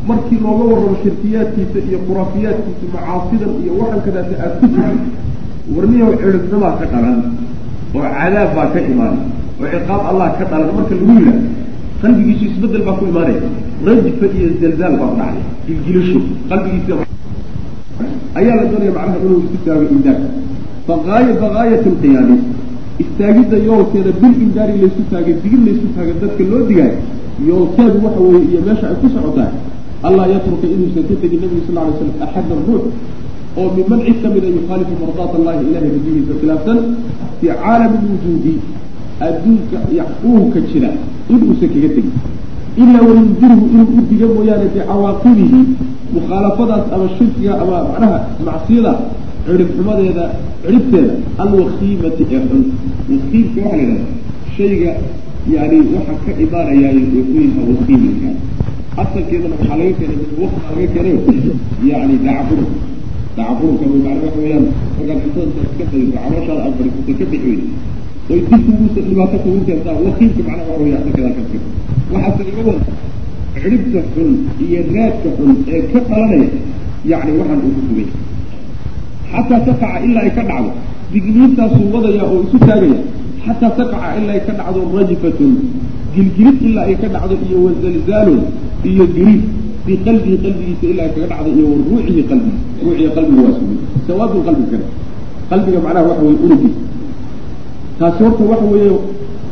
markii looga warramo shirkiyaadkiisa iyo khuraafiyaadkiisa macaasidan iyo waxan kadaata aad ku jirto warniyow cidhibxumaa ka dhalan oo cadaab baa ka imaan oo ciqaab allah ka dhalan marka lagu yidhaah qalbigiisu isbeddel baa ku imaanaya rajfa iyo zalzaal baa ku dhacay gilgilisho qalbigiisa ayaa la doonaya macnaha inuu isu taago indaag faaaya fagaayat lqiyaami istaagidda yoolkeeda bil indaari laysu taagay digir laysu taagay dadka loo digaayo yoolkeedu waxa weeye iyo meesha ay ku socotaa allaa yatruka inuusan ka tegin nabigu sal lay slam axadan ruux oo miman cid ka mida yukhaalifu mardaat allahi ilahay rajihiisa khilaafsan fii caalami lwujuudi adduunka uunka jira inuusan kaga tegin ilaa wayundirhu inuu u diga mooyaane bicawaaqibihi mukhaalafadaas ama shirkiga ama macnaha macsiyada cirib xumadeeda ciribteeda alwakiimati ee xun wakiimka waxaa la yidhahda shayga yani waxa ka imaanayaa ee ku yaha wakiimilka asalkeedana waxaa laga keenay wakta laga keenay. Yani dacafurug dacafurugka macna waxa weeyaan. Markaad cuntada iska badiso calooshaada aad fadhiisato ka bixi weyda oy dib kugu dhibaato kugu keentaa wakiimka macnaha waxa weya asalkeeda ka waxaase laga wada ciribta xun iyo raadka xun ee ka dhalanaya yani waxaan uu ku sugay xataa taqaca ilaa ay ka dhacdo. Digniintaasuu wadaya oo isu taagaya. Xataa taqaca ilaa ay ka dhacdo rajfatun gilgilid ilaa ay ka dhacdo iyo wazalzaalun iyo giriid fii qalbihi qalbigiisa ilaa kaga dhacdo iyo wa ruucihi qalbihi ruuciga qalbiga waa sugay sawaadun qalbi kale. Qalbiga macnaha waxa weye unugiisa taasi horta waxa weeye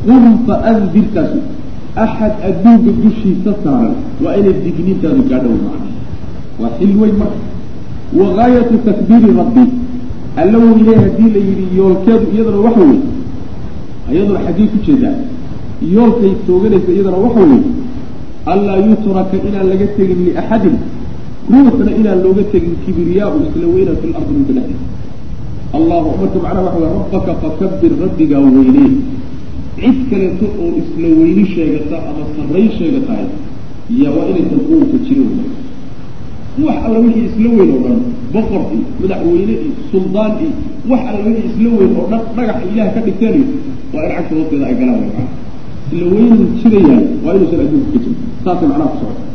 qum fa andirtaasu axad adduunka dushiisa saaran waa inay digniintaadu gaadhow macna waa xil weyn marka. Wagaayatu takbiiri rabbi. Alla weynay haddii la yidhi yoolkeedu iyadana waxa weye iyaduna xaggey ku jeedaa. Yoolkay tooganaysa iyadana waxa weye anlaa yutraka inaan laga tegin liaxadin ruuxna inaan looga tegin kibriyaau isla weyna fi lardi minka dhexdiisa allahu marka macnaha waxa weye rabbaka fakabir rabbigaa weynee cid kaleeto oo isla weyni sheegata ama sarray sheegatahay ya waa inaysan quunka jirin wax alla wixii isla weyn oo dhan boqor iyo madaxweyne iyo suldaan iyo wax alla wixii isla weyn oo dhan dhagax ilaah ka dhigteen waa in cagta hoosteeda ay galaan way isla weynin jirayahay waa inuusan adduunka ka jirin saasay macnaha ku socota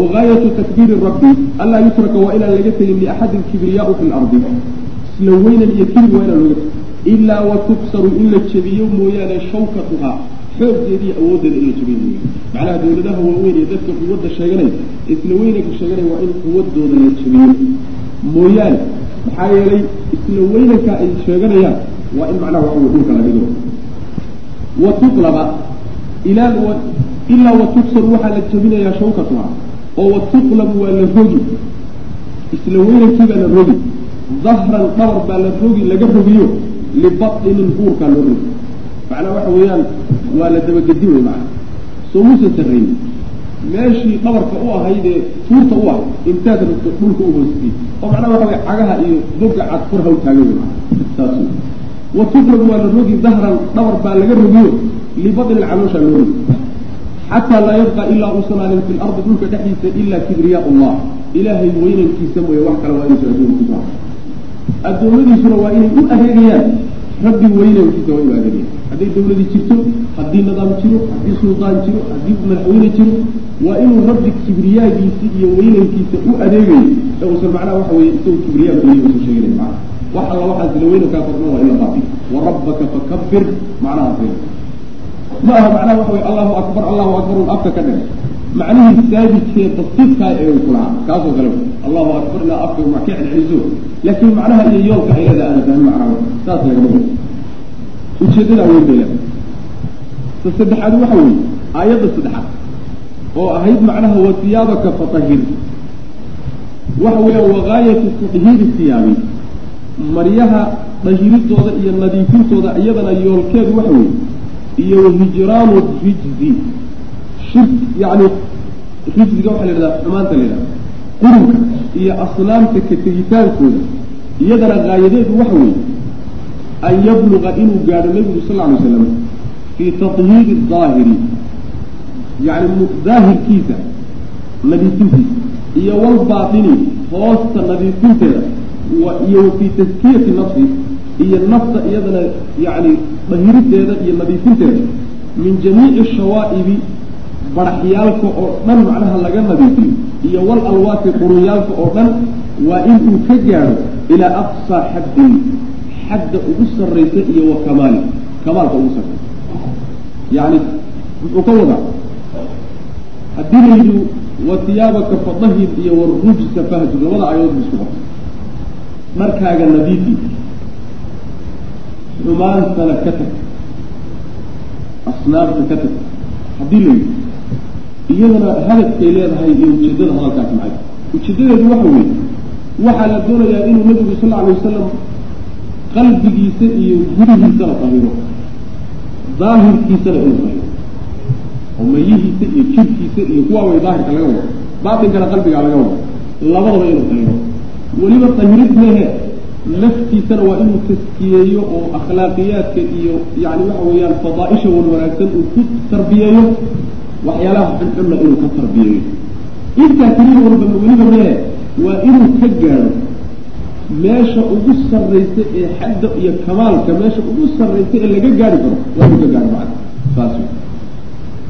wagaayatu takbiiri rabbi anlaa yutraka waa inaan laga tegin liaxadin kibriyaau fi lardi isla weynan iyo kibir waa inaan looga tegin ilaa wa tuksaru in la jebiyo mooyaane shawkatuhaa xooggeeda iyo awooddeeda in la jebiyo mooyaane macnaha dawladaha waaweyn iyo dadka quwadda sheeganaya isla weynanka sheeganaya waa in quwadooda la jebiyo mooyaane maxaa yeelay isla weynanka ay sheeganayaan waa in macnaha waxa wey dhulka la dhigo wa tuqlaba ilaa ilaa wa tuksaru waxaa la jebinayaa shawkatuhaa oo wa tuqlabu waa la rogi isla weynankii baa la rogi dahran dhabar baa la rogi laga rogiyo libatinin buurkaa loo rogi macnaa waxa weeyaan waa la dabagedi wey macana soo muusan sarraynin meeshii dhabarka u ahaydee fuurta u ah intaad rabto dhulka u hoostay oo macnaha waxa wey cagaha iyo boga cad kor haw taaga wey maa saas wey wa tuqlabu waa la rogi dahran dhabar baa laga rogiyo libadnin calooshaa loo rogi xataa laa yabqa ilaa uusan alin fi lardi dhulka dhexdiisa ilaa kibriyaa allah ilaahay weynankiisa mooye wax kale waa inaysa adduunka ku soo addoommadiisuna waa inay u adeegayaan. Rabbi weynankiisa waa inu adeegayaan. Hadday dawladii jirto haddii nidaam jiro haddii suldaan jiro haddii madaxweyne jiro waa inuu rabbi kibriyaagiisa iyo weynankiisa u adeegayo ee uusan macnaha waxa weye isagu kibriyaa keliya uusan sheeganay macna wax alla waxaas la weynankaa korna waa in la baabi wa rabbaka fakabir macnahaas ma aha macnaha waxa wey allahu akbar allahu akbar un afka ka dhigay. Macnihii saabidkee basiidkaa ee kulahaa kaasoo kale allahu akbar ilaa afka ma ka celceliso laakiin macnaha iyo yoolka leedaha aana fahmin macnaha saas lagama wado ujeedadaa weyn bay ta saddexaad waxa weeye aayadda saddexaad oo ahayd macnaha wa siyaabaka fatahir waxa weeyaan wagaayatu tathiiri siyaabi maryaha dahiridooda iyo nadiifintooda iyadana yoolkeedu waxa weeye iyo wahijraanu rijzi. Shirk yacni rijziga waxaa la yidhahdaa xumaanta la yidhahda qurunka iyo asnaamta ka tegitaankooda. Iyadana gaayadeedu waxa weeye an yabluga inuu gaadho nebigu sal alay slam fii tathiiri daahiri yacni daahirkiisa nadiifintiisa iyo walbaatini hoosta nadiifinteeda iyo fii taskiyati nafsi iyo nafta iyadana yacni dahirideeda iyo nadiifinteeda. Min jamiici shawaa'ibi baraxyaalka oo dhan macnaha laga nadiifiyo iyo wal alwaati qurunyaalka oo dhan waa inuu ka gaadho ilaa aqsaa xaddin xadda ugu sarraysa iyo wa kamaali kamaalka ugu sarraysa. Yacni muxuu ka wadaa? Haddii la yidhi wa siyaabaka fadahir iyo warujsa fahjur labada aayadood bu isku qortay dharkaaga nadiifi. Xumaantana ka tag. Asnaabta ka tag. Haddii la yidhi iyadana hadafkay leedahay iyo ujeedada hadalkaas maxay ujeedadeedu waxa weeye waxaa la doonayaa inuu nabigu sal alay wasalam qalbigiisa iyo gudihiisana tahiro daahirkiisana inuu tahiro oo mayihiisa iyo jirkiisa iyo kuwaa way daahirka laga wado. Baatinkana qalbigaa laga wado. Labadaba inuu tahiro weliba tahirid mehe laftiisana waa inuu taskiyeeyo oo akhlaaqiyaadka iyo yani waxa weeyaan fadaaisha wan wanaagsan uu ku tarbiyeeyo waxyaalaha xunxunna inuu ka tarbiyeeyo. Intaa keliya walba weliba mehe waa inuu ka gaadho meesha ugu sarraysa ee xadda iyo kamaalka meesha ugu sarraysa ee laga gaari karo waa inuu ka gaadho macana saas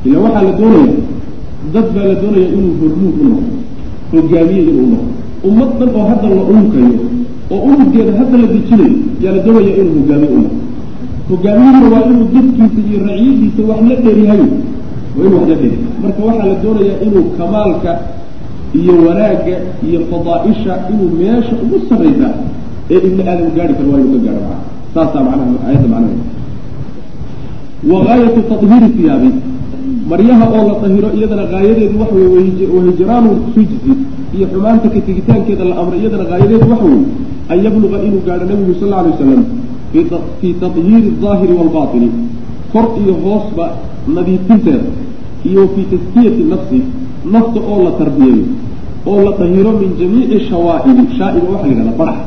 ila waxaa la doonaya dad baa la doonaya inuu hormuud u noqdo hogaamiye inuu noqdo ummad dhan oo hadda la unkayo oo unuggeeda hadda la dejinayo yaa la doonaya inuu hogaamiye u noqdo hogaamiyuhuna waa inuu dadkiisa iyo raciyadiisa wax la dheeryahay waa inuu wax la dheeri. Marka waxaa la doonayaa inuu kamaalka iyo wanaagga iyo fadaaisha inuu meesha ugu sarraysa ee ibni aadam gaari karo waa inuu ka gaaro macana saasaa macnaha aayadda macnaheeda wagaayatu tahiiri siyaabi. Maryaha oo la tahiro iyadana gaayadeedu waxa weye wahijraanu rijzi iyo xumaanta ka tegitaankeeda la amray iyadana gaayadeedu waxa weye an yabluga inuu gaadho nabigu sal alay wasalam fii tathiiri aahiri waalbaatini kor iyo hoosba nadiifinteeda iyo fii taskiyati nafsi nafta oo la tarbiyeeyo oo la tahiro min jamiici shawaa'ibi shaa'iba waxa la yidhahda barx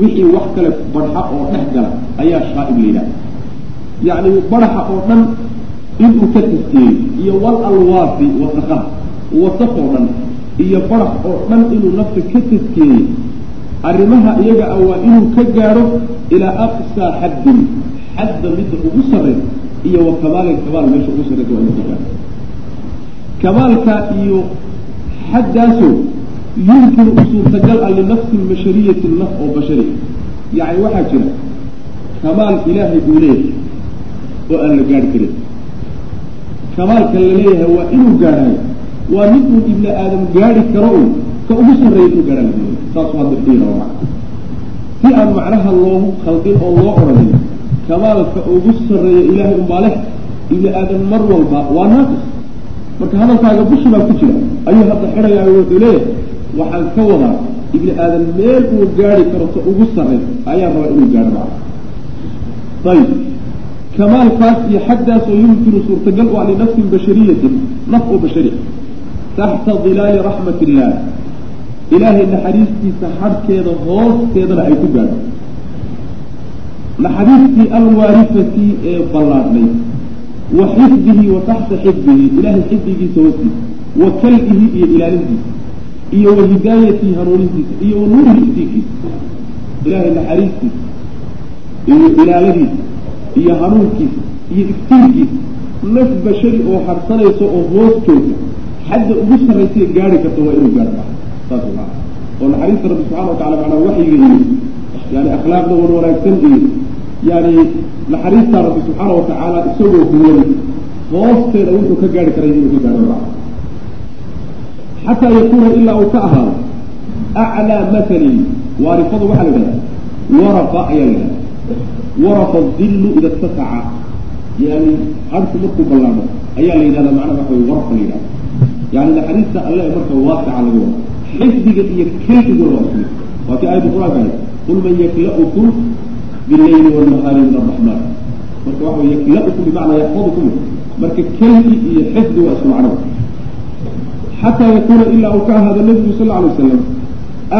wixii wax kale barxa oo dhex gala ayaa shaa'ib la yidhahda. Yacni barxa oo dhan inuu ka taskiyeeyo iyo wal alwaafi wasaqaha wasaq oo dhan iyo barax oo dhan inuu nafta ka taskiyeeyo arrimaha iyaga ah waa inuu ka gaadho ilaa aqsaa xaddin xadda midda ugu sarraysa iyo wa kamaalin kamaal meesha ugu sarraysa waa inuu ka gaadho kamaalka iyo xaddaasoo yumkinu u suurtagal ah linafsin bashariyati naf oo bashari. Yacni waxaa jira kamaal ilaahay uu leeyahay oo aan la gaari karin. Kamaalka la leeyahay waa inuu gaadhayo waa mid uu ibni aadam gaari karo un ka ugu sarreeya inuu gaadhaa la saas waa dirdiira waa si aan macnaha loogu khaldin oo loo odhanin kamaalka ugu sarreeya ilaahay unbaa leh ibni aadam mar walba waa naaqis marka hadalkaaga bushi baa ku jira ayuu hadda xidhayaa wuxuu leeyahay waxaan ka wadaa ibni aadam meel uu gaari karo ta ugu sarraysa ayaa rabaa inuu gaadho macna ayib kamaalkaas iyo xaggaasoo yumkinu suurtagal u ah linafsin bashariyatin naf oo bashari taxta dilaali raxmat illaah ilaahay naxariistiisa hadhkeeda hoosteedana ay ku gaadho naxariistii alwaarifati ee ballaadhnay wa xifdihi wa taxta xifdihi ilaahay xifdigiisa hoostiisa wa kalbihi iyo ilaalintiisa iyo wa hidaayatihi hanuunintiisa iyo wa nuurihi iftiinkiisa ilaahay naxariistiisa iyo ilaaladiisa iyo hanuunkiisa iyo iftiinkiisa naf bashari oo harsanaysa oo hoos joogta xadda ugu sarraysae gaari karta waa inuu gaaro saas maa oo naxariista rabbi subxana wa tacala macnaa waxyiga iyo yani akhlaaqda wan wanaagsan iyo yani naxariistaa rabbi subxaana wa tacaala isagoo huwan hoosteeda wuxuu ka gaari karay inuu ka gaaro maa xataa yakuuna ilaa uu ka ahaado aclaa matalin waarifadu waxaa la yidhahda waraqa ayaa la yidhahda warafa dillu ida ittasaca yani harku markuu ballaamo ayaa la yidhahdaa macnaha waxa wey warafka la yidhahda yani naxariista alle marka waasica laga wada xifdiga iyo kelbiguna waa ismid waa kii aayadda qur'aanka ahayd qul man yakla'ukum billayli wanahaari min araxmaan marka waxa wey yakla'ukum bimacnaa yaxfadukum marka kelbi iyo xifdi waa isku macno xataa yakuuna ilaa uu ka ahaado nabigu sal lla alay wasalam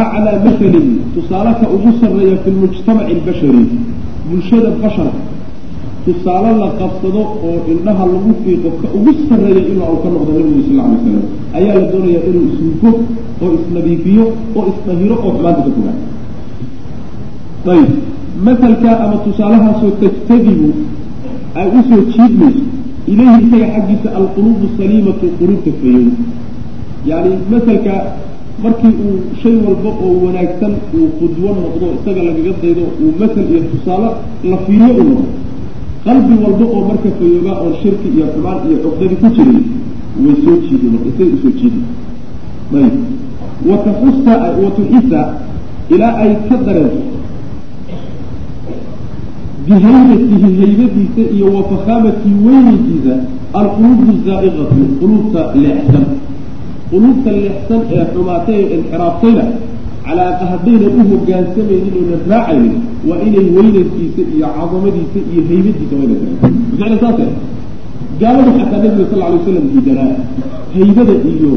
aclaa masalin tusaalaka ugu sarreeya fi lmujtamaci albashari bulshada basharka tusaale la qabsado oo indhaha lagu fiiqo ka ugu sarreeya ilaa uu ka noqdo nabigu sal alay slam ayaa la doonayaa inuu ishugo oo isnadiifiyo oo isdahiro oo xumaanta ka fogaa ayib masalka ama tusaalahaasoo tajtadibu ay u soo jiidmayso. Ilayhi isaga xaggiisa alquluubu saliimatu quluubta fayow yani masalka markii uu shay walba oo wanaagsan uu qudwo noqdo isaga lagaga daydo uu masal iyo tusaale la fiiriyo u noqdo qalbi walba oo marka fayoogaa oon shirki iyo xumaan iyo cuqdadi ku jirin way soo jiidi marka isaga u soo jiidi ayib. Wataxusa watuxisa ilaa ay ka dareento bihaybatihi haybadiisa iyo wa fakhaamati weynaysiisa alquluubu zaa'iqatu quluubta leexsan. Quluubta leexsan ee xumaatay ee inxiraaftayna calaaqa haddaynan u hogaansamaynin oynan raacaynin waa inay weynankiisa iyo cadamadiisa iyo haybadiisa saase gaaladu xataa nabiga sal alay waslam diidanaa haybada iyo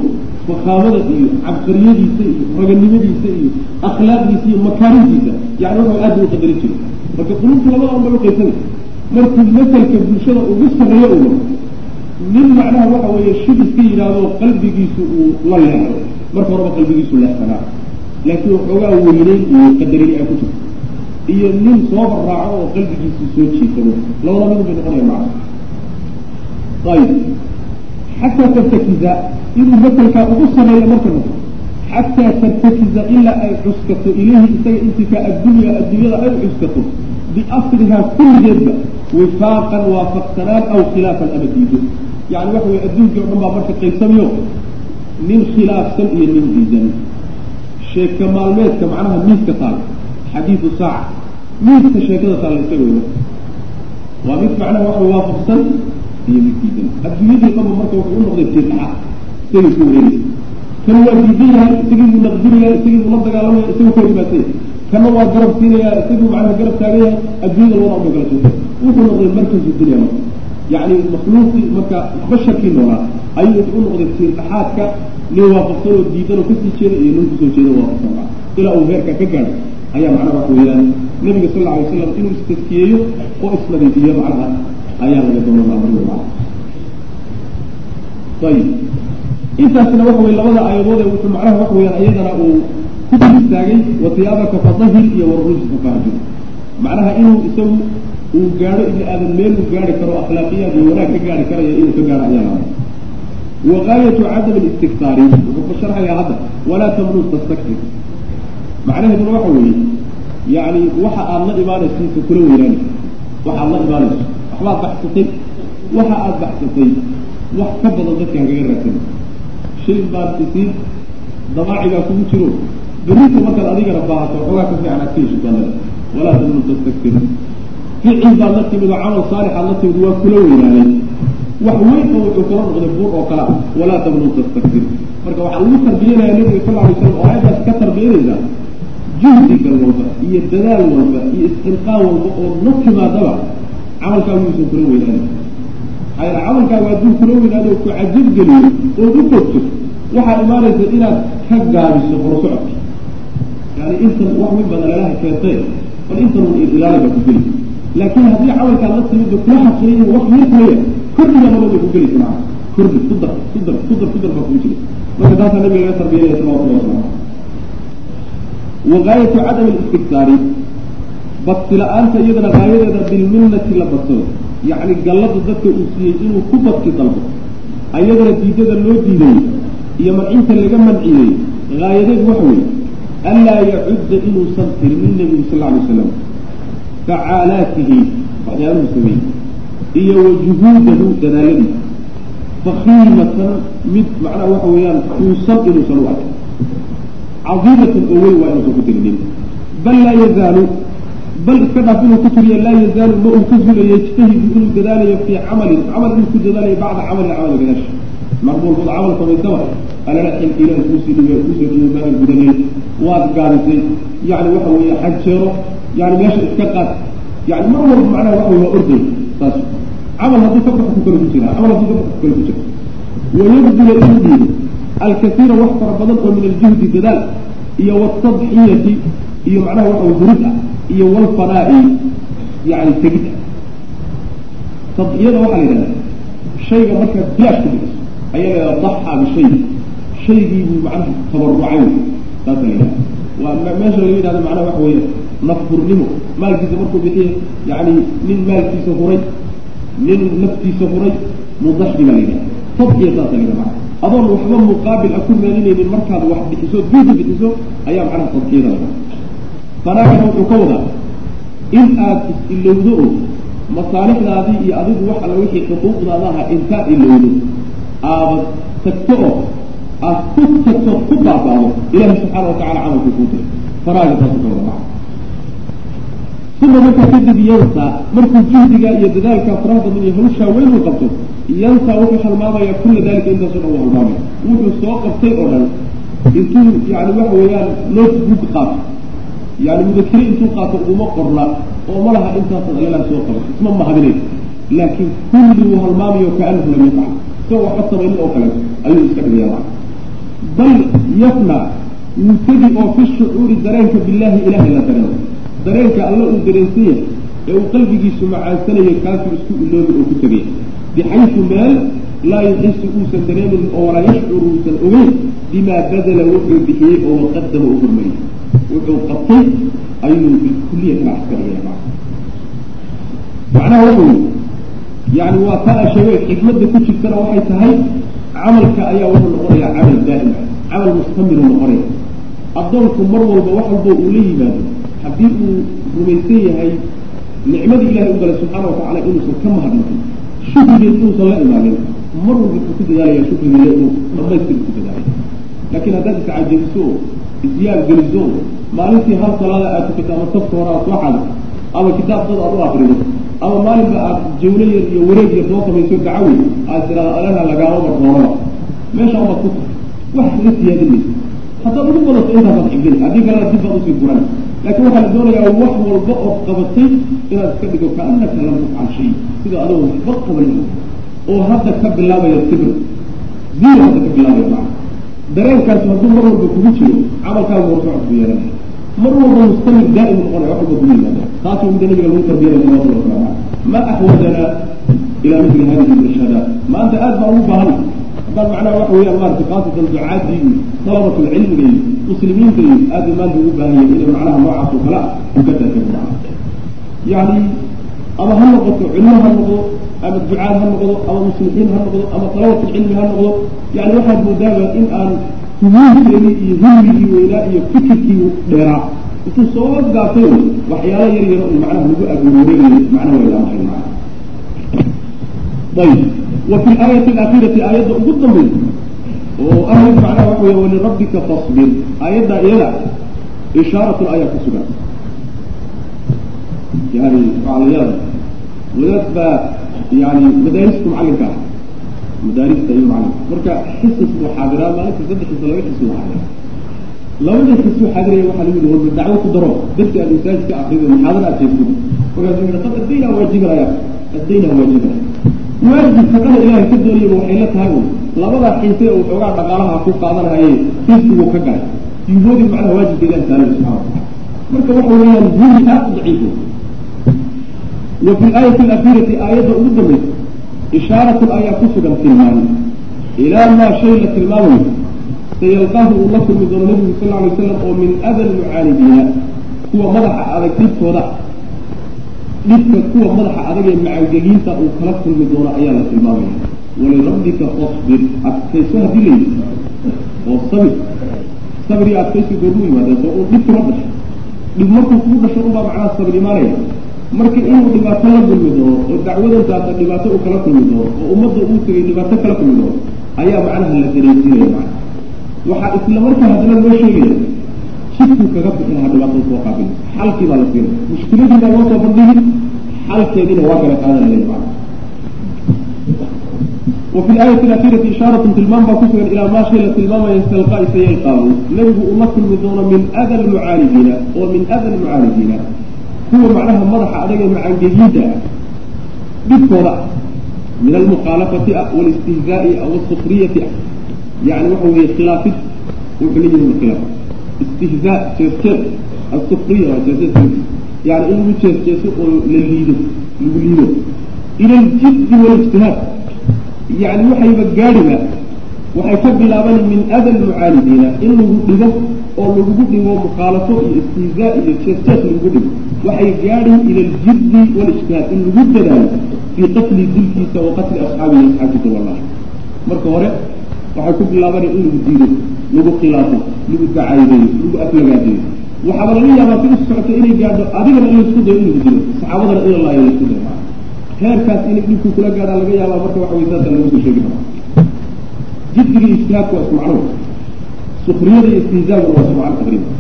fakhaamada iyo cabqariyadiisa iyo raganimadiisa iyo akhlaaqdiisa iyo makaarintiisa yani wuxuu aad u qadarin jiray. Marka quluubta labada un bay uqaysana markuu masalka bulshada ugu sarreeyo u noqo nin macnaha waxa weeye shib iska yidhaahdo qalbigiisu uu la leexdo. Marka horeba qalbigiisu leexsanaa laakiin waxoogaa weyneyn iyo qadarini ay ku jirto iyo nin sooba raaco oo qalbigiisu soo jiifado labada midun bay noqonaya macna ayib. Xataa tartakiza inuu masalkaa ugu sareeyo marka noqo xataa tartakiza ilaa ay cuskato ilayhi isaga intikaa addunya adduunyada ay cuskato biasrihaa kulligeedba wifaaqan waafaqsanaan aw khilaafan ama diido yani waxa weye adduunkii o dhan baa marka qaybsamayo nin khilaafsan iyo nin diidan sheeka maalmeedka macnaha miiska taal xadiidu saaca miiska sheekada taalla isaga wey waa mid macnaha waxa waafaqsan iyo mid diidan. Adduunyadii dhanba marka wuxuu u noqday tirxaa isagii ku wareegaysa kan waa diidan yahay isagii buu naqdinaya isagii buu la dagaalamaya isaguu ka dhibaataya kana waa garab siinaya isagii macnaha garab taagan yahay adduunyada labada unbay kala joogtay wuxuu noqday markasu dunya marka yani makhluuqii marka basharkii noolaa ayuu u noqday tiirdaxaadka nin waafaqsan oo diidan oo ka sii jeeda iyo nin ku soo jeeda waafaqsan. Ilaa uu heerka ka gaadho ayaa macnaha waxa weeyaan nabiga sal alla alay waslam inuu istaskiyeeyo oo isnadiifiyo macnaha ayaa laga macna ayib intaasna waxa weye labada aayadood wuxuu macnaha waxa weyaan iyadana uu ku dul istaagay watiyaabaka fadahir iyo warujsa fahjur macnaha inuu isagu uu gaadho ibni aadam meel uu gaari karo akhlaaqiyaad iyo wanaag ka gaari karaya inuu ka gaaro ayaa laada wagaayatu cadam listiktaari wuxuu ku sharxayaa hadda walaa tamnun tastaktir macnaheeduna waxa weeye yani waxa aada la imaanaysiisa kula weynaani waxa aad la imaanayso waxbaad baxsatay waxa aada baxsatay wax ka badan dadka hagaga raadsan shay baad isiin damaacigaa kugu jiro berrita markaad adigana baahato xoogaa ka fiican aad ka heshid baa walaa tamnun tastaktir ficil baad la timid oo camal saalixaad la timid waa kula weynaaday wax weyn wuxuu kula noqday buur oo kala walaa tamnun tastaktir marka waxaa lagu tarbiyanaya nabiga sal alay slam oo aayaddaas ka tarbiyanaysaa juhdiga walba iyo dadaal walba iyo isxilqaan walba oo la timaadaba camalkaagu uusan kula weynaaday maxaa yeele camalkaagu hadduu kula weynaado ku cajab geliyo ood u fogto waxaa imaanaysa inaad ka gaabiso horusocodka yani intan wax weyn baad aleelaha keentay bal intan un ilaali baa ku geli laakiin haddii camalkaad la timid kula xaqriya wax yar kulaya kordhiga nabad bay ku gelaysa maa kordhi ku dar ku dar ku dar ku dar baa kugu jira marka taasaa nabiga laga tarbiyanaya salawatullahi wasalam wagaayatu cadam listigtaari badsi la'aanta iyadana gaayadeeda bilminnati la badsado yacni gallada dadka uu siiyey inuu ku badki dalbo ayadana diidada loo diiday iyo mancinta laga manciyey gaayadeed waxa weeye anlaa yacudda inuusan tirmin nebigu sal alay waslam facaalaatihi waxyaaluhu sameeyey iyo wa juhuudahu dadaaladiisa fakiimatan mid macnaha waxa weeyaan kuusan inuusan u arkay cadiimatan oo weyn waa inuusan ku tirinin bal laa yazaalu bal iska dhaaf inuu ku tiriyo laa yazaalu ma uu ka zulayo yajtahidu inuu dadaalayo fii camalin. Camal inuu ku dadaalayo bacda camalin camal gadaash maqbuulkood camal samaysaba alala xilka ilahi kuusii dhibe kuusoo dhibe maadan gudanay waad gaadisay. Yani waxa weeye xajeero yani meesha iska qaad. Yani mar walba macnaha waxa wey orday saas camal hadduu ka baxo ku kale ku jira camal hadduu ka baxo ku kale ku jira wayabdula inuu dhiibo alkasiira wax fara badan oo min aljuhdi dadaal iyo watadxiyati iyo macnaha waxa hurid ah iyo walfanaa'i yani tegid ah tadxiyada waxaa la yidhahda shayga markaad bilaash ku bixiso ayaa la yidhahda daxa bishay shaygii buu macnaha tabarucay saasa la yidhahda waa meesha laga yidhahda macnaha waxa weeye nafhurnimo maalkiisa markuu bixiye yani nin maalkiisa huray nin naftiisa huray mudaxi baa la yidhahda tadxiya saasa la yidhahda adoon waxba muqaabil a ku maalinaynin markaad wax bixiso duuda bixiso ayaa macnaha tadxiyada laga fanaagana wuxuu ka wadaa in aad is-ilowdo oo masaalixdaadii iyo adigu wax alla wixii xuquuqdaada aha intaad ilowdo aabad tagto oo aad ku tagto ku baaba'do ilaahi subxaana watacala camalkuu kuu diray faraaga taasu ka wada maca uma markaa kadib yansaa markuu juhdigaa iyo dadaalkaa faraha badan iyo hawshaa weyn uu qabto yansaa wuxuu halmaamaya kulla dalika intaasoo dhan uu halmaamaya wuxuu soo qabtay oo dhan intuu yani waxa weeyaan notebook qaato. Yani mudakire intuu qaato uguma qorna oo ma laha intaasan allalah soo qaba isma mahadinay. Laakiin kulli uu halmaamayo kaanahu lam yafcal. Isagoo waxba samaynin oo kale ayuu iska dhigaya bal yafna tegi oo fi shucuuri dareenka billahi ilahay la dareeno dareenka alla uu dareensan yahay ee uu qalbigiisu macaansanayo kaasuu isku iloobi oo ku tegaya bixaysu meel laa yuxisu uusan dareemin oo walaa yashcuru uusan ogeyn bimaa badala wuxuu bixiyey oo waqadama u hormariyey wuxuu qabtay ayuu bilkuliya maa macnaha wey yani waa taa sheegay xikmadda ku jirtana waxay tahay camalka ayaa wuxuu noqonayaa camal daa'ima camal mustamiru noqonaya. addoonku mar walba wax walbo uu la yimaado haddii uu rumaysan yahay nicmadii ilahay u galay subxaana watacala inuusan ka mahadnaqin shukrigeed inuusan la imaanin mar walba wuxuu ku dadaalaya shukrigeeda inuu dhamaystir ku dadaalaya laakiin haddaad iscajabiso oo isyaab geliso maalintii hal salaada aad tukato ama safka hore aad soo xado ama kitaab dad aad u akrido ama maalinba aad jawlo yar iyo wareeg yar soo samayso dacawi aad tiraado alana lagaama marrooraba meesha umaad ku tahay wax la siyaadin mayso. Haddaad ugu badato intaasaad xigeli haddii kalena dib baad u sii guran laakiin waxaa la doonayaa wax walba ood qabatay inaad iska dhigo kaanaka lam tafcal shay sida adoo waxba qabanin oo hadda ka bilaabaya sibir zero hadda ka bilaabaya maa dareenkaasi hadduu mar walba kugu jiro camalkaagu horsocod ku yeelanaya mar walba mustamir daa'im noqonaya wax walba kugu yimaada taasuu mida nabiga lagu tarbiyanaya salawatu llahi wasalaamu ma axwajana ilaa mithli hadihi irshada maanta aad baan ugu baahan haddaan macnaha waxa weeyaan maarata khaasatan ducaadii iyo talabatul cilmiga iyo muslimiinta iyo aad bay maanta ugu baahan yahin inay macnaha noocaas oo kale ah u ka taakado macna yani ama ha noqoto cilmo ha noqdo ama ducaad ha noqdo ama muslixiin ha noqdo ama talabatul cilmi ha noqdo yani waxaad moodaaba in aan humuurkeedii iyo hilmigii weynaa iyo fikirkii dheeraa. Intuu soo gaatay waxyaalo yar yaro un macnaha lagu aguureegayo macna waylaamahay macna ayb wa fi laayati alaakhirati aayadda ugu dambaysa oo ahayd macnaha waxa wey walirabbika fasbir. Aayadda iyada ishaaratun ayaa ku sugan. Yani macalayaada wadaad baa yani madaarista macallinka ah. Madaarista iyo macallinka marka xisas buu xaadiraa maalinta saddex xisa laba xis buu xaadiraa labada xis buu xaadiraya waxaa lagu yihi warba dacwo ku daro dadka aad masaajidka akrido muxaadara aad jeedsid markaasuu yihi qad addaynaa waajiban ayaa addaynaa waajib shaqada ilaahay ka doonayaba waxay la tahay labadaa xiise uu xoogaa dhaqaalaha ku qaadanahaye risqigu ka galay yuhoodi macnaha waajibka ilahi saaray subxana marka waxa weeyaan huri aad u daciifo. Wa fi laayati alakhirati aayadda ugu dambaysa ishaaratun ayaa ku sugan tilmaami. Ilaa maa shay la tilmaamayo sayalqaahu uu la kulmi doono nabigu sal alay slam oo min ada lmucaanidiina kuwa madaxa adag dhibtooda dhibka kuwa madaxa adag ee macangegiinta uu kala kulmi doono ayaa la tilmaamaya. Walirabbika fasbir adkayso haddii la yidhi. Oo sabir. Iyo adkaysi goormu yimaadeen soo uu dhib kuma dhasho. Dhib markuu kugu dhasho unbaa macnaha sabir imaanaya. Marka inuu dhibaato la kulmi doono oo dacwadantaasa dhibaato uu kala kulmi doono oo ummadda uu tegay dhibaato kala kulmi doono ayaa macnaha la dareensiinaya macna. Waxaa isla markaa haddana loo sheegaya situu kaga bixinaa dhibaatada soo qaabin xalkii baa la fiiray mushkiladiibaa loo soo bandhihi xalkeediina waa kala qaadan ley wafi laayati alakhiirati ishaaratun tilmaam baa kusugan ilaa maa shay tilmaamaya istalqaa sayalqaabu nebigu uu kulmi doono min ada lmucaalijiina oo min ada lmucaalijiina kuwa macnaha madaxa adaga macangegiida dhibkooda min almukhaalafati ah walistihzaai ah wasufriyati ah yani waxa weye khilaafid wuxuu la yihi khilaaf istihzaa jeerjeer asufriya waa jeerjeerkiisa yani in lagu jeerjeeso oo la liido lagu liido ila aljiddi walijtihaad yani waxayba gaadhiba waxay ka bilaaban min ada lmucaanidiina in lagu dhigo oo lagugu dhigo mukhaalafo iyo istihzaa iyo jeerjeer lagu dhigo waxay gaadhin ila aljiddi walijtihaad in lagu dadaalo fii qatli dilkiisa wa qatli asxaabihi asxaabkiisa wallahi marka hore ku bilaabana in lagu diido lagu khilaafo lagu dacaydayo lagu aflagaadayo waxaaba laga yaabaa si u inay gaadho adigana in la isku dayo in lagu dilo saxaabadana in la laayo la isku dayo. Maa heerkaas inay dhibku kula gaadhaa laga yaabaa marka waxa wey saasa lagu soo sheegi karaa jiddiga iyo waa macno sukriyada iyo istihzaaguna waa isku macno taqriiban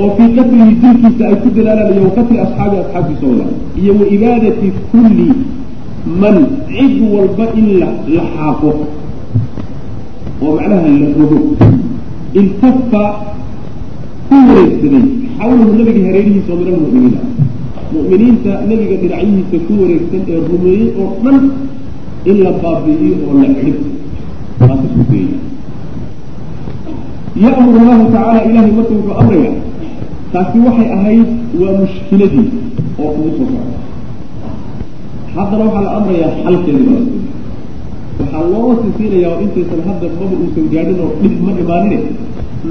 oo fii qatlihi dilkiisa ay ku dadaalaan iyo waqatli asxaabi asxaabtiisa wada iyo wa ibaadati kulli man cid walba in la xaaqo oo macnaha la rogo iltafa ku wareegsaday xawlahu nabiga hareerihiisa oo min almu'miniina. Mu'miniinta nabiga dhinacyihiisa ku wareegsan ee rumeeyey oo dhan in la baabi'iyo oo la xidhib taasi sugeeya ya'muru allahu tacaala ilahay marka wuxuu amraya taasi waxay ahayd waa mushkiladii oo kugu soo socda. Haddana waxaa la amrayaa xalkeedii baa waxaa loo sisiinaya oo intaysan hadda maba uusan gaadhin oo dhib ma imaanine.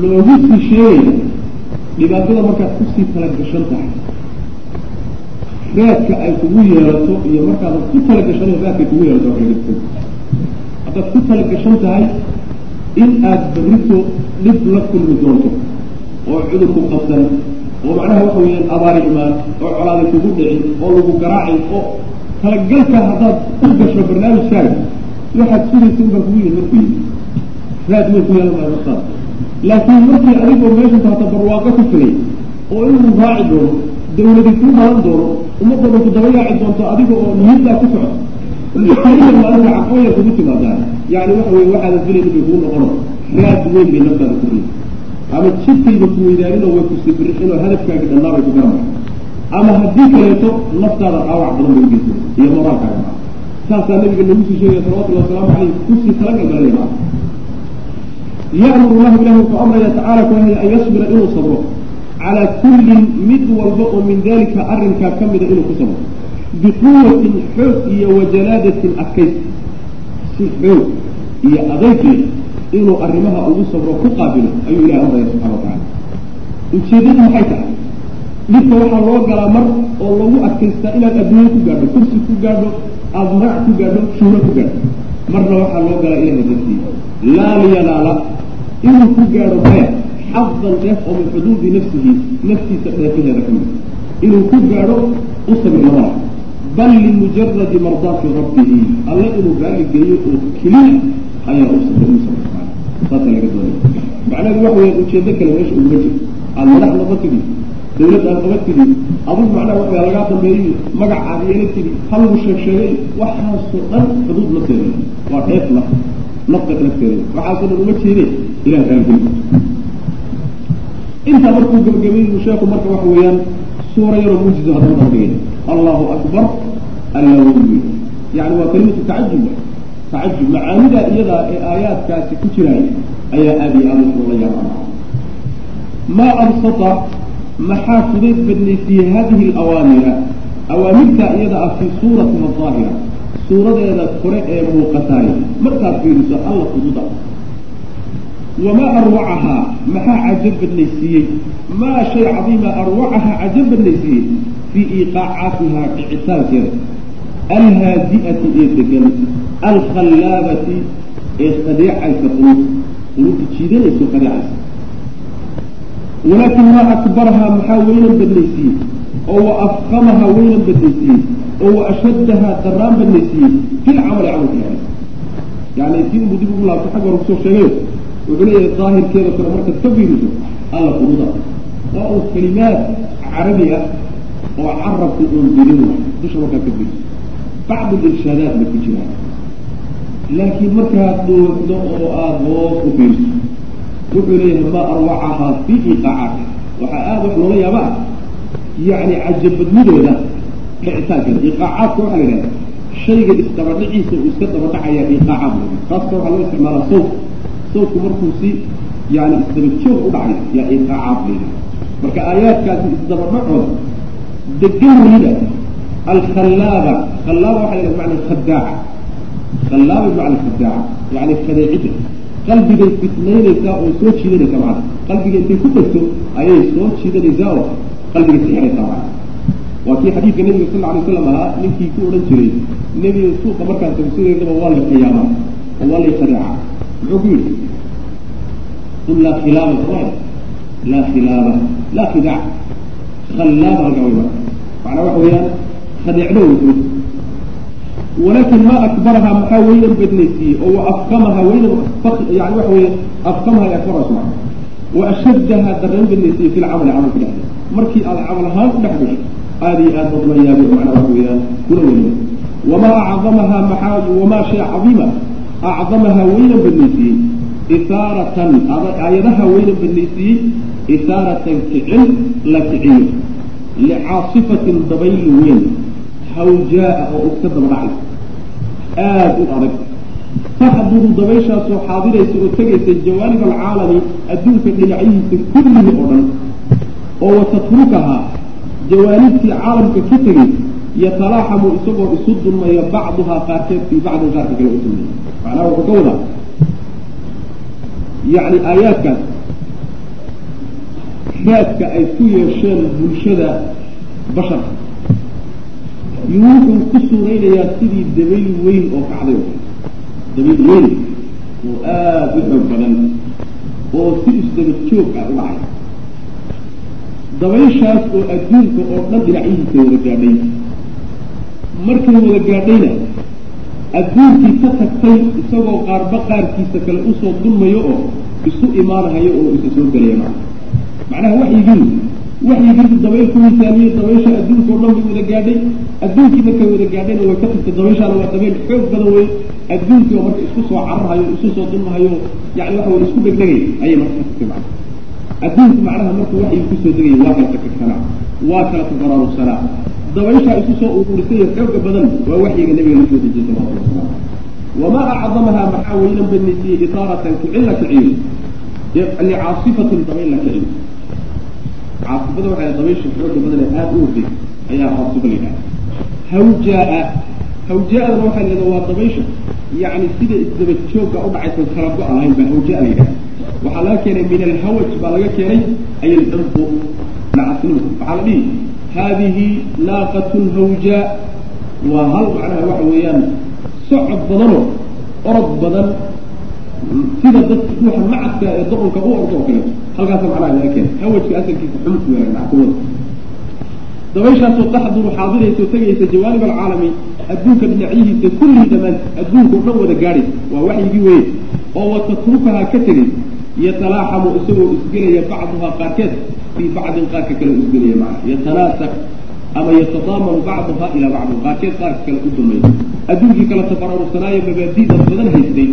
Loogu sii sheegaya dhibaatada markaad ku sii talagashan tahay. Raadka ay kugu yeelato iyo markaadan ku talagashan raadkay kugu yeelato waa kala gedsan haddaad ku talagashan tahay in aada barrito dhib la kulmi doonto oo cudurku qabsan oo macnaha waxa weeyaan abaari imaan oo colaaday kugu dhicin oo lagu garaacin oo talagalka haddaad u gasho barnaamijkaaga waxaad sugaysa unbaa kugu yimid markuu yimid raad weyn ku yeelan markaas laakiin markii adigoo meesha taata barwaaqo ku tegay oo inuu raaci doono dawladi ku dhalan doono ummadooda ku daba yaaci doonto adiga oo niyaddaa ku kaliya maalinta caqooya kugu timaadaan yani waxa weye waxaadan filayn inay kugu noqono raad weyn bay naftaada ku riid ama jidkayba ku weydaaninoo way ku sibirixinoo hadafkaagi dhannaabay ku garamay ama haddii kaleeto naftaada dhaawac badan bay ugeysa iyo moraalkaaga saasaa nabiga nagu sii sheegaya salawatullahi wasalaamu caleyh ku sii talagal maa ya'muru lahu ilahi wuxuu amraya tacaala kuhaya an yasbira inuu sabro. Calaa kullin mid walba oo min dalika arrinkaa ka mida inuu ku sabro. Biquwatin xoog iyo wajalaadatin adkays. Si xoog iyo adaygle inuu arrimaha ugu sabro ku qaabilo ayuu ilahi amraya subxana wa tacala ujeeddadu maxay tahay? Dhibka waxaa loo galaa mar oo lagu adkaystaa inaad adduunye ku gaadho kursi ku gaadho aada ku gaadho shuuro ku gaadho marna waxaa loo galaa ilahay dartii laa inuu ku gaadho maya xadan dheef oo min xuduudi nafsihi naftiisa dheefaheeda ka mid inuu ku gaadho u sabir bal limujaradi mardaati rabbihi alle inuu raalli geeyo oo keliya ayaa u sabir u sabir saasa laga doonaya macnaheedu waxa weya ujeedo kale meesha uguma jirto aada madax noqon tidi dawladda aad qaban tidi adigu macnaha waxa lagaa dambeeyey magac aad yeela tidi halagu sheeg sheegay waxaasoo dhan xuduud nafteeda waa dheef naf nafta nafteeda waxaasoo dhan uma jeede ilah raalgeli intaa markuu gabagabeeyey sheeku marka waxa weeyaan suura yaroo muujizo haddana daba allahu akbar alla weyne yani waa kalimatu tacajub tacajub macaanida iyadaa ee aayaadkaasi ku jiraay ayaa aada iyo aada loola yaabaa maa absata maxaa fudayd badnaysiiyey hadihi alawaamira? Awaamirta iyada ah fii suuratiha aahira suuradeeda kore ee muuqataay markaad fiiriso alla fududa wamaa arwacahaa? Maxaa cajab badnaysiiyey maa shay cadiima arwacahaa cajab badnaysiiyey fii iiqaacaatihaa dhicitaankeeda alhaadi'ati ee degan. Alkhallaabati ee khadiicaysa qulub. Qulubta jiidanayso khadiicaysa walaakin maa akbarahaa maxaa weynan badnaysiiyey oo wa afkamahaa weynan badnaysiiyey oo wa ashaddahaa daraan badnaysiiyey fi lcamali camalka yani si unbuu dib ugu laabto xagga hore ku soo sheegayo wuxuu leeyahay daahirkeeda kore markaad ka fiiriso alla furuuda waa uu kalimaad carabi ah oo carabku uun dilin dusha markaa ka geliso bacdu irshaadaatna ku jiraan. Laakiin markaad dhuuxdo oo aada hoos u fiirso wuxuu leeyahay ma arwacahaa fi iqaacaati waxaa aada wax loola yaaba ah yacni cajabadnideeda dhicitaankeeda iqaacaadka waxaa la yidhahda shayga isdabadhiciisa uu iska dabadhacayaa iqaacaad la taasna waxaa loo isticmaalaa sawt sawtku markuu si yani isdabajoog u dhacay yaa iqaacaad la yidhahda marka aayaadkaasi isdabadhacooda degan weliba alkhallaaba khallaaba waxa la yidhahda macna khadaaca khallaaba bimacna khadaaca yani khadeecidda qalbigay fitnaynaysaa oo soo jiidanaysaa macana qalbiga intay ku dhegto ayay soo jiidanaysaa oo qalbiga sixinaysaa macana waa kii xadiidka nabiga sal alay slam ahaa ninkii ku odhan jiray nebiga suuqa markaan tagsideedaba waa lay khiyaamaa oo waa lay khadeeca muxuu ku yidhi? Qul laa khilaaba soma laa khilaaba laa khidaac. Khallaaba halkaa way marka macnaa waxa weeyaan khadeecdo wey walakin ma akbarahaa maxaa weynan badnaysiiyey oo wa afkamahaa weynan yani waxa weeye afkamaha ay akbaraas maa wa ashaddahaa dareen badnaysiiyey fi lcamali camalka dhexdeeda markii aad camal ahaan u dhex gasho aada iyo aad badla yaabay macnaa waxa weeyaan kuna weynay wamaa acdamahaa maxaa wamaa shay cadiima acdamahaa weynan badnaysiiyey isaaratan aayadaha weynan badnaysiiyey isaaratan kicin la kiciyo licaasifatin dabayl weyn hawjaa-a oo iska daba dhacaysa aada u adag. Taxduru dabayshaasoo xaadiraysa oo tegaysa jawaanib alcaalami adduunka dhinacyihiisa kullihi oo dhan oo watatrukahaa jawaanibtii caalamka ka tegay yatalaaxamu isagoo isu dulmaya bacduhaa qaarkeed fii bacdin qaarka kale u dulmaya. Macnaha wuxuu ka wadaa yacni aayaadkaas raadka ay ku yeesheen bulshada basharka wuxuu ku suuraynayaa sidii dabayl weyn oo kacday. Oo dabayl weyn oo aada u xoog badan oo si isdaba joog ah u dhacay. Dabayshaas oo adduunka oo dhan dhinacyihiisa wada gaadhay. Markay wada gaadhayna adduunkii ka tagtay isagoo qaarba qaarkiisa kale u soo dulmayo oo isu imaanahayo oo isa soo gelaya maa macnaha waxyigii waxyigiisu dabayl ku misaamiyey dabaysha adduunka o dhan bay wada gaadhay. Adduunkii markay wada gaadhayna way ka tagtay dabayshaana waa dabayl xoog badan wey adduunkii oo marka isku soo cararhayo isu soo dulmahayo yani waxa wey isku dhegdhegay ayay marka ka macna adduunku macnaha markuu waxyi ku soo degaya waa kala takagsanaa waa kala tabararugsanaa dabayshaa isu soo ururisay xooga badan waa waxyiga nabiga la soo dejiyey salawatu wasalaam wamaa acdamahaa maxaa weynan badnaysiiyey isaaratan kicin la kiciyo licaasifatin dabayl la kiciyo caasifada waxay dabaysha xooga badan ee aada u orday ayaa caasifa la yidhaha hawjaa hawjaa-dana waxaa la waa dabaysha. Yacni sida isdaba joogga u dhacaysan kala go-a lahayn baa hawjaa la yidhaha waxaa laga keenay min alhawaj baa laga keenay ay aldanfu nacasnimo waxaa la dhihi haadihi naaqatun hawjaa waa hal macnaha waxa weeyaan socod badanoo orod badan sida dadka ruuxa macadka ee doqonka u ordo oo kaleeto halkaasa macnaha laga keenay hawajka asalkiisa xumku weera nackuwada dabayshaasoo taxduru xaadiraysa oo tegaysa jawaanib alcaalami adduunka dhinacyihiisa kullihii dhammaan adduunka o dhan wada gaadhaysa waa waxyigii weye oo watatrukahaa ka tegay yatalaaxamu isagoo isgelaya bacduhaa qaarkeed fii bacdin qaarka kale isgelaya macna yatanaasak ama yatadaamanu bacduhaa ilaa bacdin qaarkeed qaarka kale u dulmaya adduunkii kala tabararugsanaayo mabaadi'da badan haystay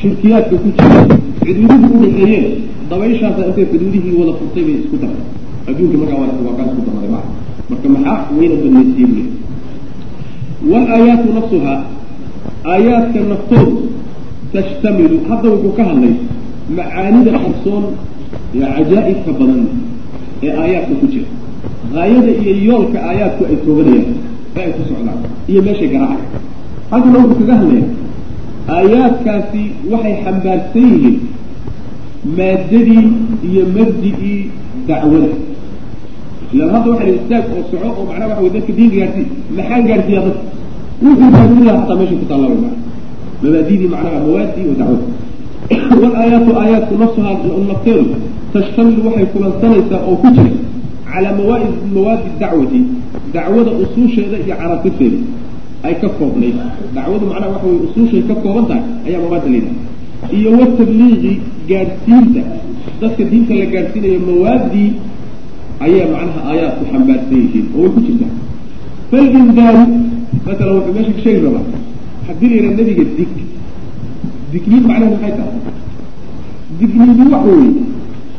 shirkiyaadka ku jira cidwidihii u dhaxeeyeen dabayshaasa intay fidwidihii wada furtay bay isku dartay adduunka markaa waa isku darmaday macna marka maxaa weyna badnaysiye bule walaayaatu nafsuhaa aayaadka naftoodu tashtamilu hadda wuxuu ka hadlay macaanida qarsoon ee cajaa'ibka badan ee aayaadka ku jira haayada iyo yoolka aayaadku ay tooganayaan ee ay ku socdaan iyo meeshay garaacay halkana wuxuu kaga hadlaya aayaadkaasi waxay xambaarsan yihiin maadadii iyo mabdi-ii dacwada ilaan hadda waxa istaag oo soco oo macnaha waxa wey dadka diin gaarsi maxaan gaarsiiyaa dadka wuxuu gaarsiin lahaa xataa meesha ku taalla wey maa mabaadidii macnaha mawaadii wa dacwada walaayaatu aayaatku nafsuhaa nafteedu tashtamilu waxay kulansanaysaa oo ku jira calaa mawaadi dacwati dacwada usuusheeda iyo caraasifteeda ay ka koobnayd. Dacwadu macnaha waxa wey usuushay ka kooban tahay ayaa mawaadda layidhaha iyo watabliiqi gaadhsiinta dadka diinta la gaadhsiinayo mawaaddii ayaa macnaha aayaadku xambaarsan yihiin oo way ku jirtaa falindaaru masalan wuxuu meesha ka sheegi rabaa haddii la yidhaha nebiga dig digniin macnaha maxay tahay? Digniindu waxa weeye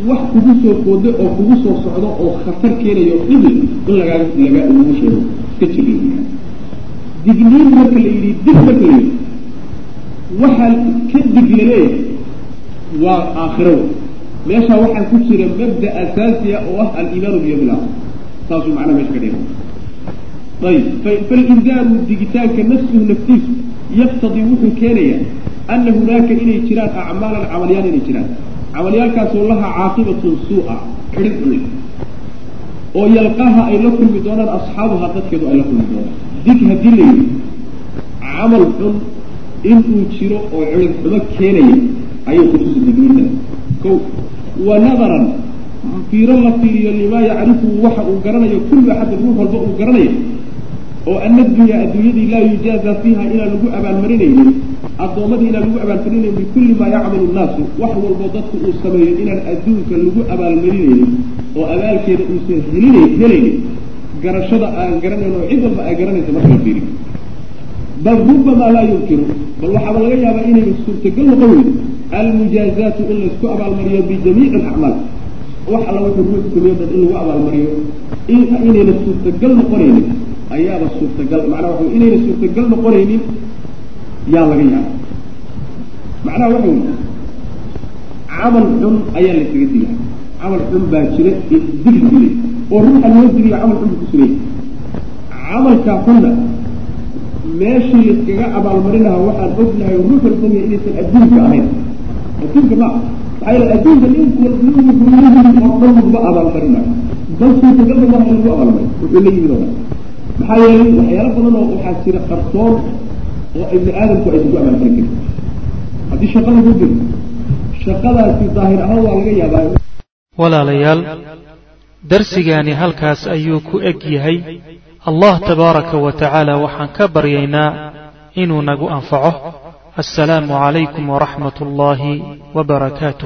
wax kugu soo kooda oo kugu soo socdo oo khatar keenayo dhibil in lagaa laga lagu sheego. Iska jiri digniin marka la yidhi dig marka la yidhi waxaa ka dig la leeyahay waa aakhiro. Meeshaa waxaa ku jira mabda asaasiya oo ah aliimaanu biyawmi laakhir saasuu macnaha meesha ka dhiga ayib. Falindaaru digitaanka nafsuhu naftiisu yaktadii wuxuu keenayaa ana hunaaka inay jiraan acmaalan camalyaal inay jiraan camalyaalkaasoo laha caaqibatun suu-a xidhid xun oo yalqaha ay la kulmi doonaan asxaabuha dadkeedu ay la kulmi doonaan. Dig haddii la yidhi camal xun inuu jiro oo cidhid xumo keenaya ayay kutusi digniinta. Ko wa nadaran fiiro la fiiriyo limaa yacrifuhu waxa uu garanayo kullu axadin ruux walba uu garanayo oo ana adunyaa adduunyadii laa yujaaza fiiha inaan lagu abaalmarinaynin addoommadii inaan lagu abaalmarinayn bikulli maa yacmalu nnaasu wax walbo dadku uu sameeyo inaan adduunka lagu abaalmarinaynin oo abaalkeeda uusan helina helaynin garashada aan garanayn oo cid walba ay garanaysa marka la fiiriyo bal rubamaa laa yumkinu bal waxaaba laga yaabaa inayna suurtagal noqon weydo almujaazaatu in laysku abaalmariyo bijamiici alacmaal. Wax alla wuxuu ruux sameeyo dad in lagu abaalmariyo inayna suurtagal noqonaynin ayaaba suurtagal macnaha waxa inayna suurtagal noqonaynin yaa laga yaaba macnaha waxa wey camal xun ayaa laysaga digaa. Camal xun baa jira digri dilay oo ruuxa loo digiyo camal xun ku sugay camalkaa meeshii layskaga abaalmarin lahaa waxaan ognahay ruux walbaya inaysan adduunka ahayn. Adduunka ma maxaa yeele adduunka ninku nin wuxuu la yimid oo dhan laguma abaalmarinayo. Maaha in lagu abaalmariyo wuxuu la yimid oo dhan. Maxaa yeelay waxyaalo badan oo waxaa jira qarsoon oo ibni aadamku aysan ku abaalmarin karin haddii shaqa lagu diro shaqadaasi daahir ahaan waa laga yaabaa. Walaalayaal darsigaani halkaas ayuu ku eg yahay. Allah tabaaraka wa tacaala waxaan ka baryaynaa inuu nagu anfaco. Assalaamu calaykum waraxmat ullaahi wa barakaatuh